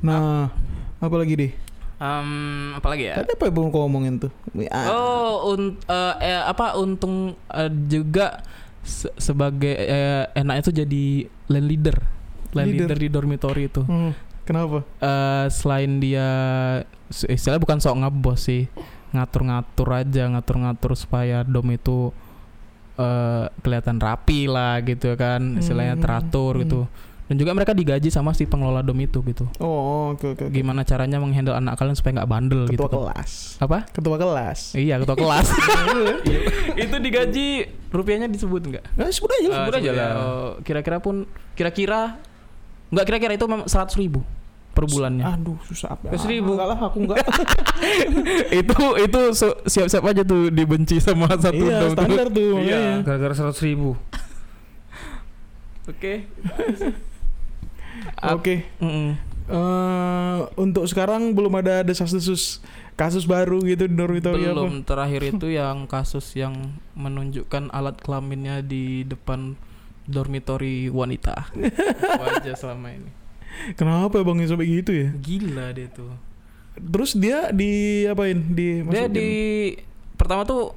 Nah, apa lagi deh? Um, apa lagi ya? Tadi apa yang mau kau ngomongin tuh? Ah, Oh, un, eh, eh, apa untung eh, juga se- sebagai eh, enaknya tuh jadi land leader, land Leader. leader, di dormitory itu. hmm, kenapa? Eh, selain dia istilahnya bukan sok ngebos sih, ngatur-ngatur aja, ngatur-ngatur supaya dom itu eh, kelihatan rapi lah gitu kan, istilahnya Hmm, teratur hmm. gitu. Dan juga mereka digaji sama si pengelola dom itu gitu. Oh, oke oke. oke. Gimana caranya menghandle anak kalian supaya nggak bandel Ketua gitu. kan. kelas. Apa? Ketua kelas. Iya ketua kelas. itu digaji rupiahnya disebut enggak? Nah, sebut aja lah. sebut aja lah. kira-kira pun kira-kira enggak kira-kira itu memang seratus ribu per bulannya. Aduh, susah apa? Seribu. Enggak lah, aku enggak. itu itu so- siap-siap aja tuh dibenci sama satu iya, dom tuh. standar tuh. Iya. Gara-gara seratus ribu Oke. Oke. Mm-mm. Eh, untuk sekarang belum ada desas-desus kasus baru gitu di dormitory apa? Belum terakhir itu yang kasus yang menunjukkan alat kelaminnya di depan dormitory wanita. Aja selama ini. Kenapa bang sampai gitu ya? Gila dia tuh. Terus dia di apain? Di Dia masukin? di pertama tuh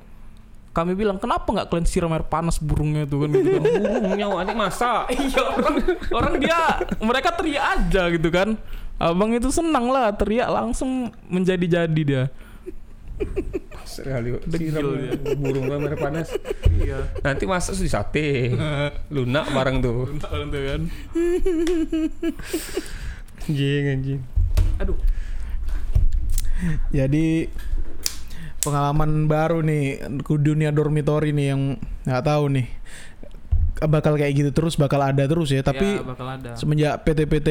kami bilang kenapa nggak kalian siram air panas burungnya tuh kan gitu kan. Burungnya adik masa iya orang orang dia mereka teriak aja gitu kan. Abang itu senang lah teriak langsung menjadi-jadi dia. Sekali Degil dia. Burung merah panas Iya. Nanti masak di sate Lunak bareng tuh tuh kan. Anjing anjing Aduh. Jadi pengalaman baru nih ke dunia dormitory nih yang nggak tahu nih bakal kayak gitu terus bakal ada terus ya tapi Ya, bakal ada. semenjak PT-PT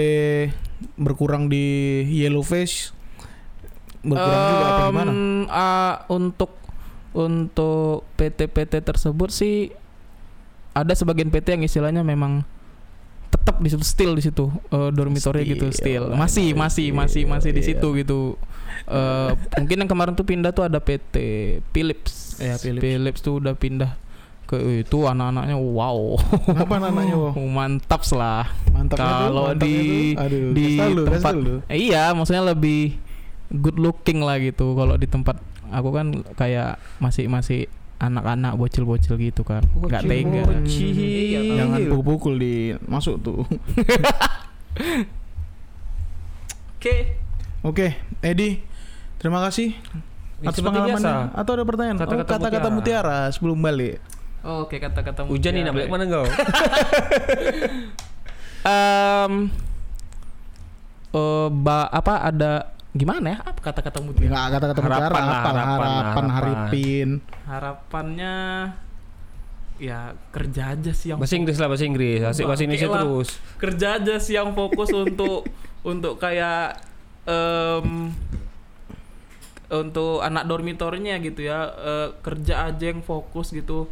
berkurang di Yellowfish berkurang juga apa gimana? ah, untuk untuk PT-PT tersebut sih ada sebagian PT yang istilahnya memang tetap di situ still di situ eh, dormitory Still. gitu still masih masih masih masih di Iya. situ gitu Eh, mungkin yang kemarin tuh pindah tuh ada PT Philips Iya, Philips. tuh udah pindah ke itu anak-anaknya wow Apa namanya? Wo? mantap lah Kalau di-. Aduh, di tempat. Eh, iya maksudnya lebih good looking lah gitu kalau di tempat aku kan kayak masih masih anak-anak bocil-bocil gitu kan nggak tega Bocil. Tahu. Jangan pukul-pukul di masuk tuh. oke Oke, Edi, terima kasih atas seperti pengalamannya. biasa. Atau ada pertanyaan? Oh, Kata-kata Kata-kata mutiara. mutiara. sebelum balik. oke kata-kata Hujan nih balik mana kau? Em, eh, ba apa ada gimana ya apa kata-kata mutiara Enggak kata-kata mutiara, Harapan apa harapan, harapan, harapan. haripin. harapannya ya kerja aja sih yang Bahasa Inggris lah bahasa Inggris. Asik bahasa Indonesia lah. terus. kerja aja sih yang fokus untuk untuk kayak em, untuk anak dormitornya gitu ya eh, kerja aja yang fokus gitu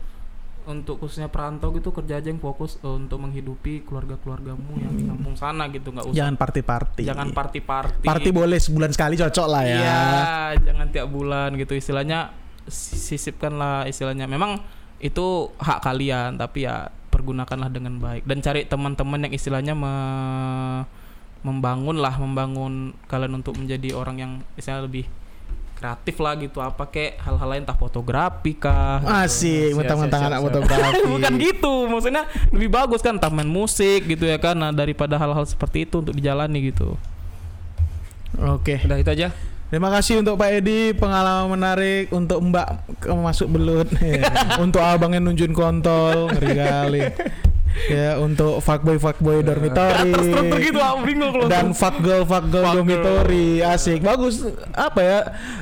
untuk khususnya perantau gitu kerja aja yang fokus eh, untuk menghidupi keluarga-keluargamu yang di kampung sana gitu nggak usah Jangan party-party. jangan party-party Party boleh sebulan sekali cocok lah ya. Iya, jangan tiap bulan gitu istilahnya si- sisipkanlah istilahnya. Memang itu hak kalian, tapi ya pergunakanlah dengan baik dan cari teman-teman yang istilahnya me- membangun lah, membangun kalian untuk menjadi orang yang istilahnya lebih kreatif lah gitu apa kek hal-hal lain entah fotografi kah Asik, Siap, mentang-mentang anak fotografi. bukan gitu maksudnya lebih bagus kan entah main musik gitu ya kan nah, daripada hal-hal seperti itu untuk dijalani gitu Oke. Udah itu aja. Terima kasih untuk Pak Edi pengalaman menarik untuk Mbak masuk belut untuk abangnya nunjukin kontol ngeri kali ya untuk fuckboy fuckboy dormitory gitu aku bingung kalau dan fuck girl fuck girl Fuck girl. dormitory asik. Bagus apa ya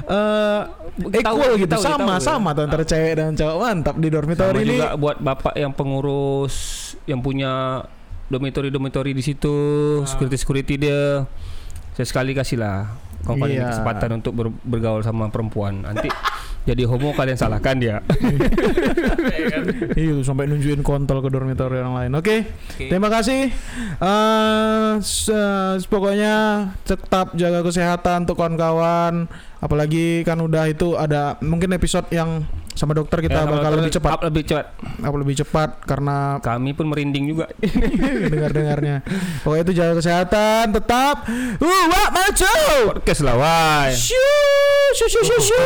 eh equal gitu. tahu, sama tahu, sama tuh antara cewek dan cowok. Mantap di Sama dormitory ini. juga buat bapak yang pengurus yang punya dormitory-dormitory di situ, security-security dia. Saya sekali kasihlah kawan Iya. kesempatan untuk ber- bergaul sama perempuan. Nanti jadi homo kalian salahkan dia. Iya sampai nunjukin kontol ke dormitory yang lain. Oke, terima kasih. Eh, se- pokoknya tetap jaga kesehatan untuk kawan-kawan. Apalagi kan udah itu ada mungkin episode yang sama dokter kita Ya, bakal dokter lebih cepat, up lebih cepat. apa lebih cepat karena Kami pun merinding juga. dengar-dengarnya. Pokoknya itu jaga kesehatan, tetap. Uh, wak maju. Podcast lah, why? Shoo, shoo, shoo, shoo, shoo.